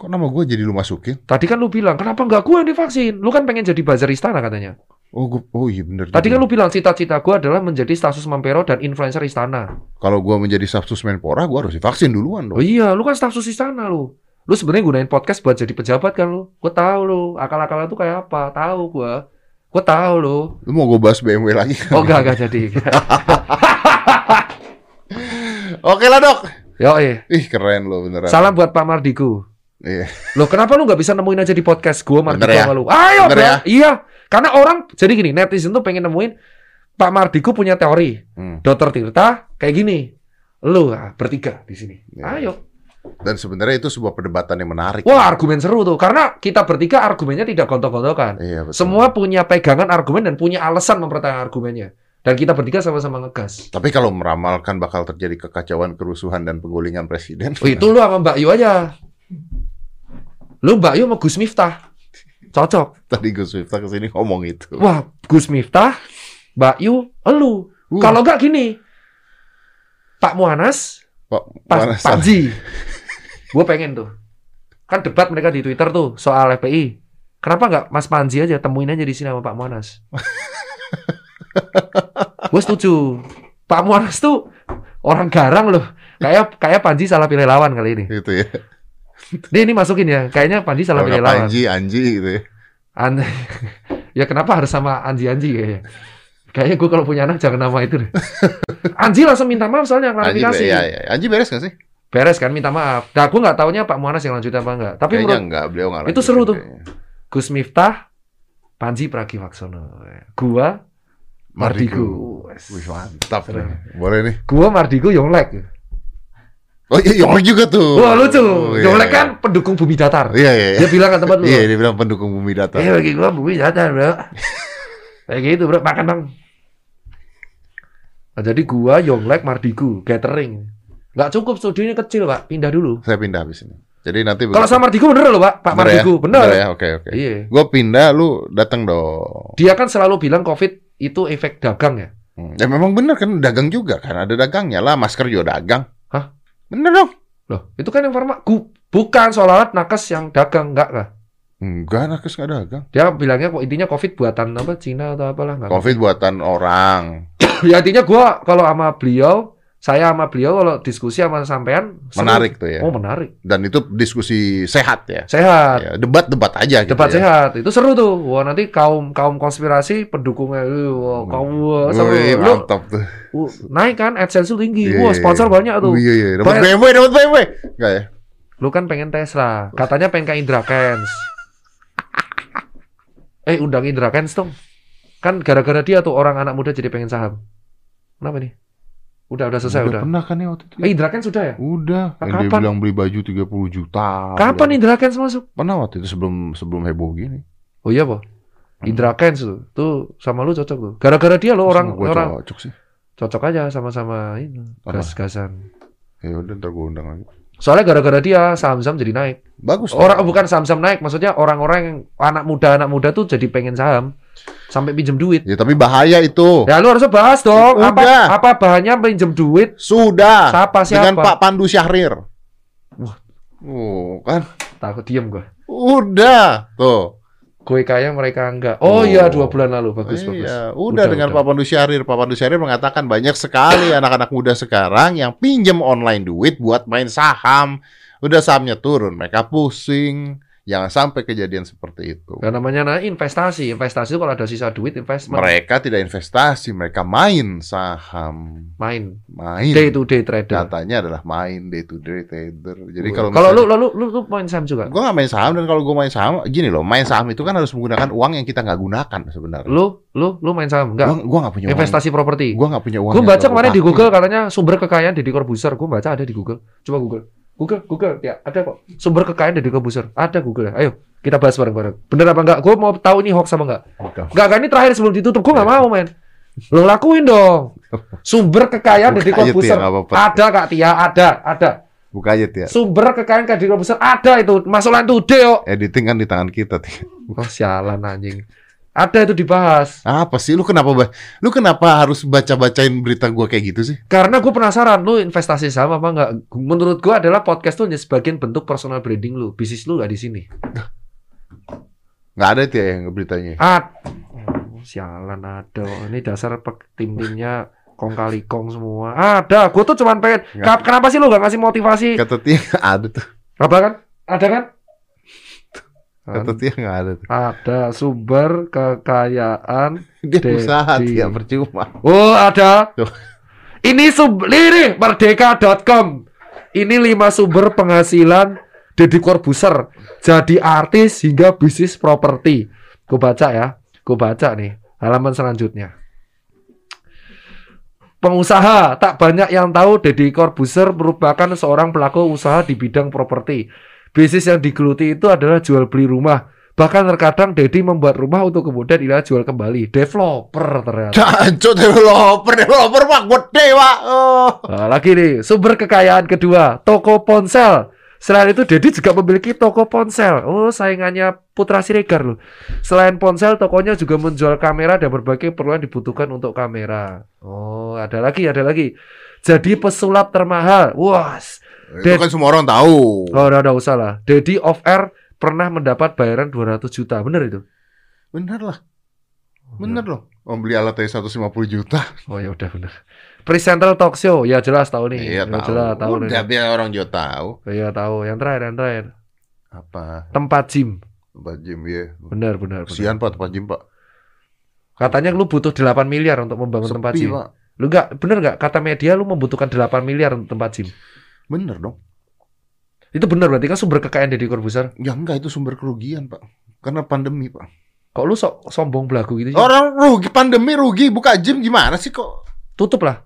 Kok nama gue jadi lu masukin? Tadi kan lu bilang, kenapa nggak gue yang divaksin? Lu kan pengen jadi buzzer istana katanya. Oh, gua, oh iya bener. Tadi juga. kan lu bilang cita-cita gue adalah menjadi status Mampero dan influencer istana. Kalau gue menjadi Sabtus Menpora, gue harus divaksin duluan Oh dong. iya, lu kan status istana lu. Lu sebenarnya gunain podcast buat jadi pejabat kan lu. Gue tahu lu, akal-akalan tuh kayak apa? Tahu gue. Gue tahu lu. Lu mau gue bahas BMW lagi? Oh enggak, enggak jadi. Oke lah dok. Yo eh. Ih keren lo beneran. Salam buat Pak Mardiku. Iya. Loh kenapa lu nggak bisa nemuin aja di podcast gue Mardiku Bener ya? sama lu? Ayo Bener bro. ya? Iya. Karena orang, jadi gini, netizen tuh pengen nemuin Pak Mardiku punya teori. Hmm. Dokter Tirta kayak gini. Lu ah, bertiga di sini. Iya. Ayo. Dan sebenarnya itu sebuah perdebatan yang menarik. Wah argumen seru tuh. Karena kita bertiga argumennya tidak gontok-gontokan. Iya betul. Semua punya pegangan argumen dan punya alasan mempertahankan argumennya. Dan kita bertiga sama-sama ngegas. Tapi kalau meramalkan bakal terjadi kekacauan, kerusuhan dan penggulingan presiden. Oh itu lu sama Mbak Yu aja. Lu Mbak Yu sama Gus Miftah. Cocok. Tadi Gus Miftah ke sini ngomong itu. Wah, Gus Miftah, Mbak Yu, elu. Uh, Kalau enggak gini. Pak Muanas, Pak, Pak mana Panji. Gue pengen tuh. Kan debat mereka di Twitter tuh soal FPI. Kenapa nggak Mas Panji aja temuin aja di sini sama Pak Muanas? Gue setuju. Pak Muanas tuh orang garang loh. Kayak kayak Panji salah pilih lawan kali ini. Gitu ya. Nih ini masukin ya. Kayaknya Panji salah pilih lawan. Panji, Anji gitu ya. An ya kenapa harus sama Anji-Anji kayaknya? Kayaknya gue kalau punya anak jangan nama itu deh. Anji langsung minta maaf soalnya Anji, klarifikasi. ya, ya. Anji beres gak sih? Beres kan minta maaf. Nah gue nggak taunya Pak Muanas yang lanjut apa enggak. Tapi Kayaknya menurut enggak, beliau nggak Itu seru tuh. kayaknya. Gus Miftah, Panji Pragiwaksono. Gua Mardigu. Wih, mantap nih. Boleh nih. Gua Mardigu Yonglek. Oh iya, Yonglek juga tuh. Wah lucu. Oh, iya, Yonglek iya. kan pendukung bumi datar. Iya, iya. iya. Dia bilang ke tempat lu. Iya, dia bilang pendukung bumi datar. Eh bagi gua bumi datar bro. Kayak gitu bro, makan bang. Nah, jadi gua Yonglek Mardigu catering. Nggak cukup studionya kecil pak, pindah dulu. Saya pindah habis ini. Jadi nanti Kalau sama Mardigu bener loh pak, Pak Bener ya? Mardigu bener. Bener ya, oke oke. Iya. Gue pindah, lu datang dong. Dia kan selalu bilang COVID itu efek dagang ya. Hmm. Ya memang bener kan dagang juga kan ada dagangnya lah masker juga dagang. Bener dong? Loh, itu kan yang farma. Bukan soal nakes yang dagang enggak lah. Enggak, nakes nggak dagang. Dia bilangnya kok intinya COVID buatan apa Cina atau apalah enggak. Covid buatan orang. ya intinya gua kalau sama beliau Saya sama beliau kalau diskusi sama sampean seru. Menarik tuh ya. Oh, menarik. Dan itu diskusi sehat ya. Sehat. Ya, debat-debat aja gitu Debat ya. sehat. Itu seru tuh. Wah, nanti kaum kaum konspirasi pendukungnya "Eh, wah, kaum wah, seru. Wih, Lu, mantap tuh. uh, naik kan AdSense tinggi. Iya, Wah, iya, sponsor iya. banyak tuh. Iya, iya. Dapat. BMW, dapat BMW. Enggak ya? Lu kan pengen Tesla. Katanya pengen ke Indra Kens. eh, undang Indra Kens dong. Kan gara-gara dia tuh orang anak muda jadi pengen saham. Kenapa nih? Udah, udah selesai, udah. pernah kan ya waktu itu? Eh, Indra Kens sudah ya? Udah. Ah, Yang dia kapan? bilang beli baju 30 juta. Kapan Bilang. Indra Kens masuk? Pernah waktu itu sebelum sebelum heboh gini. Oh iya, Pak. Indra Kens tuh. Tuh sama lu cocok tuh. Gara-gara dia lo orang orang cocok sih. cocok aja sama-sama ini gas-gasan. Ya udah ntar gue undang lagi. Soalnya gara-gara dia saham-saham jadi naik. Bagus. Orang bukan saham-saham naik, maksudnya orang-orang yang anak muda anak muda tuh jadi pengen saham sampai pinjem duit. Ya tapi bahaya itu. Ya lu harusnya bahas dong. Udah. Apa apa bahannya pinjem duit? Sudah. Siapa siapa? Dengan Pak Pandu Syahrir. Wah. Oh, kan. Takut diem gua. Udah. Tuh. Gue kaya mereka enggak. Oh, Oh. iya dua bulan lalu bagus bagus. Iya, udah, dengan udah. Pak Pandu Syahrir. Pak Pandu Syahrir mengatakan banyak sekali anak-anak muda sekarang yang pinjam online duit buat main saham. Udah sahamnya turun, mereka pusing. Jangan sampai kejadian seperti itu. Ya, namanya nah, investasi. Investasi itu kalau ada sisa duit investment Mereka tidak investasi, mereka main saham. main Main. day to day trader. Katanya adalah main day to day trader. Jadi kalau kalau lu, lu lu lu main saham juga. Gue gak main saham dan kalau gue main saham gini loh, main saham itu kan harus menggunakan uang yang kita nggak gunakan sebenarnya. Lu lu lu main saham enggak? Gue gak punya uang. Investasi properti. Gue gak punya uang. Gue yang baca gua kemarin di. Google katanya sumber kekayaan Deddy Corbuzier. Gue baca ada di Google. Coba Google. Google, Google. Ya, ada kok. Sumber kekayaan Deddy Corbuzier. Ada Google. ya. Ayo, kita bahas bareng-bareng. Bener apa enggak? Gue mau tahu ini hoax apa enggak. Enggak, kan ini terakhir sebelum ditutup. Gue nggak Iya. mau, men. Lo lakuin dong. Sumber kekayaan. Tia, nggak apa-apa. Ada, Kak Tia. Ada, ada. Buka aja ya. Sumber kekayaan Deddy Corbuzier ada itu. Masuk line today, kok. Editing kan di tangan kita. Tia. Oh, sialan anjing. Ada itu dibahas. Apa sih? Lu kenapa lu kenapa harus baca-bacain berita gua kayak gitu sih? Karena gue penasaran, lu investasi saham apa enggak? Menurut gue adalah podcast tuh hanya sebagian bentuk personal branding lu. Bisnis lu nggak di sini. Nggak ada Tia yang beritanya. Ah, oh, sialan ada. Ini dasar tim-timnya kong kali kong semua. Ada. Gue tuh cuman pengen. Nggak. Ka- Kenapa sih lu gak ngasih motivasi? Kata Tia ada tuh. Apa kan? Ada kan? Kata Tia nggak ada tuh. Ada sumber kekayaan. Dia Dedi. usaha Tia percuma. Oh ada. Tuh. Ini sub, ini merdeka.com. Ini lima sumber penghasilan Deddy Corbuzier. Jadi artis hingga bisnis properti. Gue baca ya. Gue baca nih. Halaman selanjutnya. Pengusaha tak banyak yang tahu Deddy Corbuzier merupakan seorang pelaku usaha di bidang properti. Bisnis yang digeluti itu adalah jual beli rumah. Bahkan terkadang Deddy membuat rumah untuk kemudian ia jual kembali. Developer ternyata. Cancuk developer, developer mah gede, Pak. Oh. Nah, lagi nih, sumber kekayaan kedua, toko ponsel. Selain itu, Dedi juga memiliki toko ponsel. Oh, saingannya Putra Siregar loh. Selain ponsel, tokonya juga menjual kamera dan berbagai keperluan dibutuhkan untuk kamera. Oh, ada lagi, ada lagi. Jadi pesulap termahal. Wah, Itu kan semua orang tahu. oh, udah, udah usah lah. Dedi off air pernah mendapat bayaran 200 juta. Bener itu? Bener lah. Bener loh. Om beli alat aja 150 juta. Oh ya udah bener. Presenter talk show, ya jelas tahu nih. Iya Ya tahu. jelas tahu nih. Udah biar orang juga tahu. Iya tahu. Yang terakhir, yang terakhir. Apa? Tempat gym. Tempat gym ya. Benar, benar, benar. Kesian Pak tempat gym Pak. Katanya lu butuh 8 miliar untuk membangun tempat Sepi gym. Pak. Lu enggak bener enggak kata media lu membutuhkan 8 miliar untuk tempat gym. Bener dong. Itu benar berarti kan sumber kekayaan Deddy Corbuzier. Ya enggak itu sumber kerugian Pak. Karena pandemi Pak. Kok lu sok sombong belagu gitu? Orang rugi pandemi rugi buka gym gimana sih kok? Tutup lah.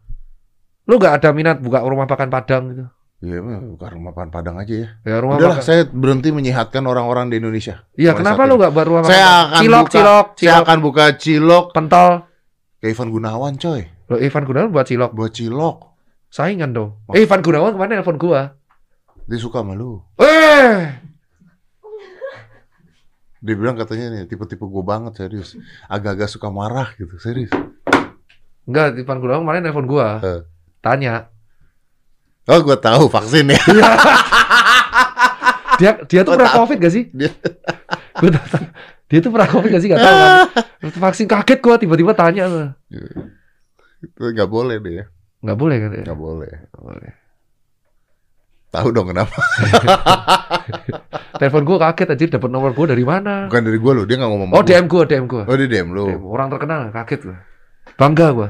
Lu enggak ada minat buka rumah makan Padang gitu. Ya buka rumah makan Padang aja ya. Ya rumah Udahlah makan. saya berhenti menyehatkan orang-orang di Indonesia. Iya, kenapa lu enggak buat rumah makan? Saya akan cilok, buka- cilok, Saya cilok, akan buka cilok pentol. ke Ivan Gunawan coy. Lo Ivan Gunawan buat cilok. Buat cilok. Saingan dong. Eh Ivan Gunawan kemarin telepon gua. Dia suka sama lu. Eh, Dia bilang katanya nih tipe-tipe gue banget serius. Agak-agak suka marah gitu serius. enggak Ivan Gunawan kemarin telepon gua. Eh. Tanya. Oh gue tahu vaksin ya. Dia dia tuh Gua pernah. Covid gak sih? Dia- Gua tahu. Dia tuh pernah Covid gak sih? Gak tahu kan. Vaksin kaget gua tiba-tiba tanya. itu nggak boleh deh. Nggak boleh kan? ya? Nggak boleh. Nggak boleh. Tahu dong kenapa? Telepon gue kaget aja dapat nomor gue dari mana? Bukan dari gue loh, dia nggak ngomong. Oh gua. DM gue, DM gue. Oh, dia DM lu. Orang terkenal, kaget gue. Bangga gue.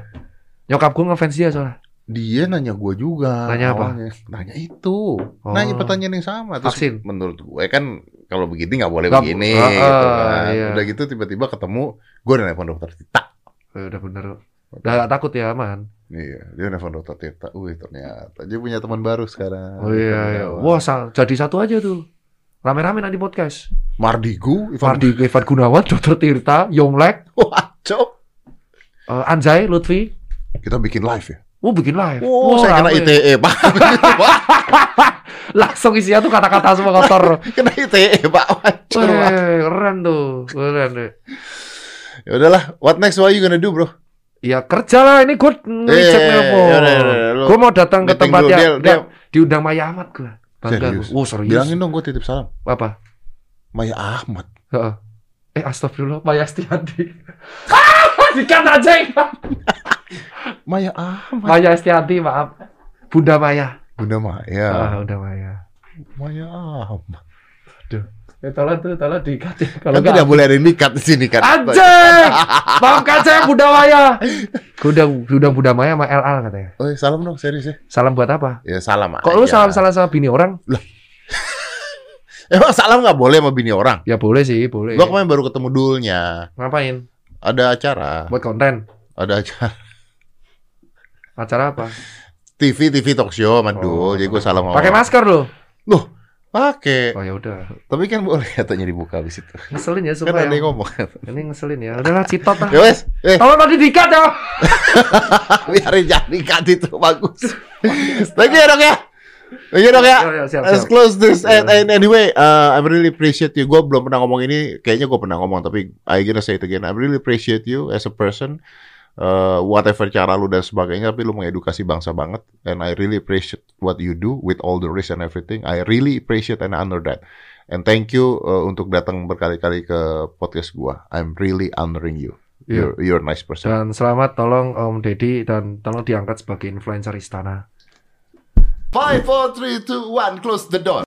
Nyokap gue ngefans dia soalnya. Dia nanya gue juga. Nanya apa? awalnya. Nanya itu. Oh. Nanya pertanyaan yang sama. Terus Vaksin. menurut gue kan kalau begini nggak boleh Nggak- begini. Ah, gitu ah, kan. iya. Udah gitu tiba-tiba ketemu, gue udah nelfon dokter Tita. Eh, udah bener. Udah gak takut ya aman. Iya, dia nelfon dokter Tita. Wih ternyata dia punya teman baru sekarang. Oh iya, iya. Wah, jadi satu aja tuh. Rame-rame nanti podcast. Mardigu, Ivan. Fardi Evan Gunawan, Dr. Tirta, Yonglek, Wah, cok. eh, Anjay, Lutfi. Kita bikin live ya. Oh, bikin live. Oh, Wah, saya kena. ITE, Pak. Langsung isinya tuh kata-kata semua kotor. kena ITE, Pak. Weh, keren tuh. Keren deh. Ya udahlah, what next what you gonna do, Bro? Ya kerja lah ini gue ngecek yaudah, lu Gue mau datang ke tempatnya. Dia- Nggak, diundang Maya Ahmad gue. Bangga Serius? gue. Oh serius. Bilangin dong gue titip salam. Apa? Maya Ahmad. Heeh. Eh astagfirullah Maya Estianti. Ah, Dikat aja. Maya Ahmad. Maya Estianti maaf. Bunda Maya. Bunda Maya. Ah, Bunda Maya. Maya Ahmad. Ya tolong tuh, tolong dikat ya. Kalau Kan tidak boleh ada yang dikat di sini kan. Anjing! Maafkan saya Bunda Maya. Udah udah Bunda Maya sama LA katanya. Oh, salam dong serius ya. Salam buat apa? Ya salam Kok lu aja. salam-salam sama bini orang? Emang salam nggak boleh sama bini orang? Ya boleh sih, boleh. Gua kemarin baru ketemu dulnya. Ngapain? Ada acara. Buat konten. Ada acara. Acara apa? TV TV talk show sama Oh. Dul. Jadi gue salam sama Pakai masker lo. Loh, pakai. Oh ya udah. Tapi kan boleh katanya dibuka habis itu. Ngeselin ya Kan supaya. ada yang ngomong. Ini ngeselin ya. Udahlah citot lah. ya wes, eh Tolong tadi dikat ya. biarin jadi cut itu bagus. Thank you ya, dok ya. Thank you dok ya. Ya, ya, siap, Let's close this. Ya. And, and anyway, uh, I really appreciate you. Gue belum pernah ngomong ini. Kayaknya gue pernah ngomong, tapi I gonna say it again. I really appreciate you as a person. Uh, whatever cara lu dan sebagainya, tapi lu mengedukasi bangsa banget. And I really appreciate what you do with all the risk and everything. I really appreciate and honor that. And thank you uh, untuk datang berkali-kali ke podcast gua. I'm really honoring you. Iya. You're, you're a nice person. Dan selamat tolong Om Deddy dan tolong diangkat sebagai influencer istana. Five, four, three, two, one. Close the door.